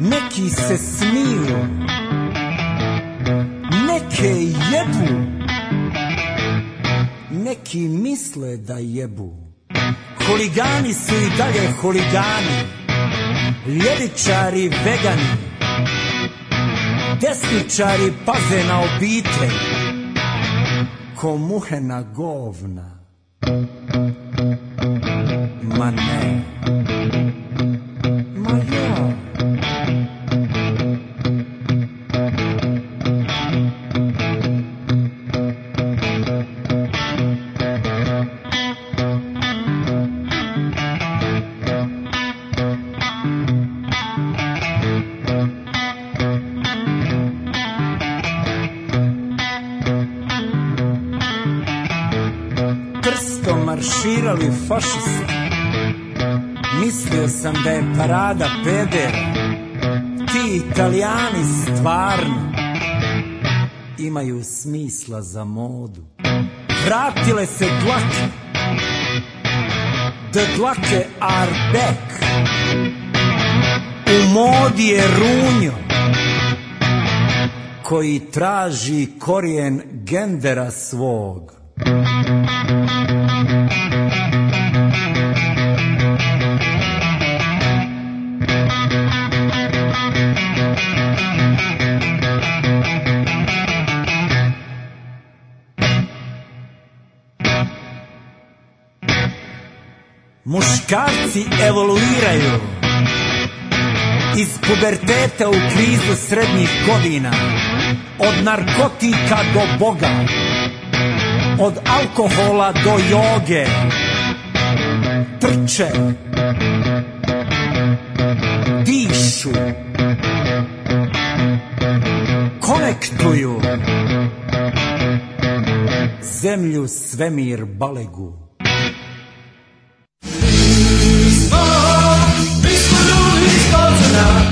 Neki se smiju Neke jedu Neki misle da jebu. Huligani su i dalje huligani Ljevičari vegani Desničari paze na obitelj. Ko muhe na govna. Ma ne je parada pedera Ti italijani stvarno Imaju smisla za modu. Vratile se dlake. The dlake are back U modi je runjo Koji traži korijen gendera svog Muškarci evoluiraju. Iz puberteta u krizu srednjih godina, od narkotika do Boga, od alkohola do joge, trče, dišu, konektuju, zemlju, svemir, balegu. Mi smo ljudi iz Kozana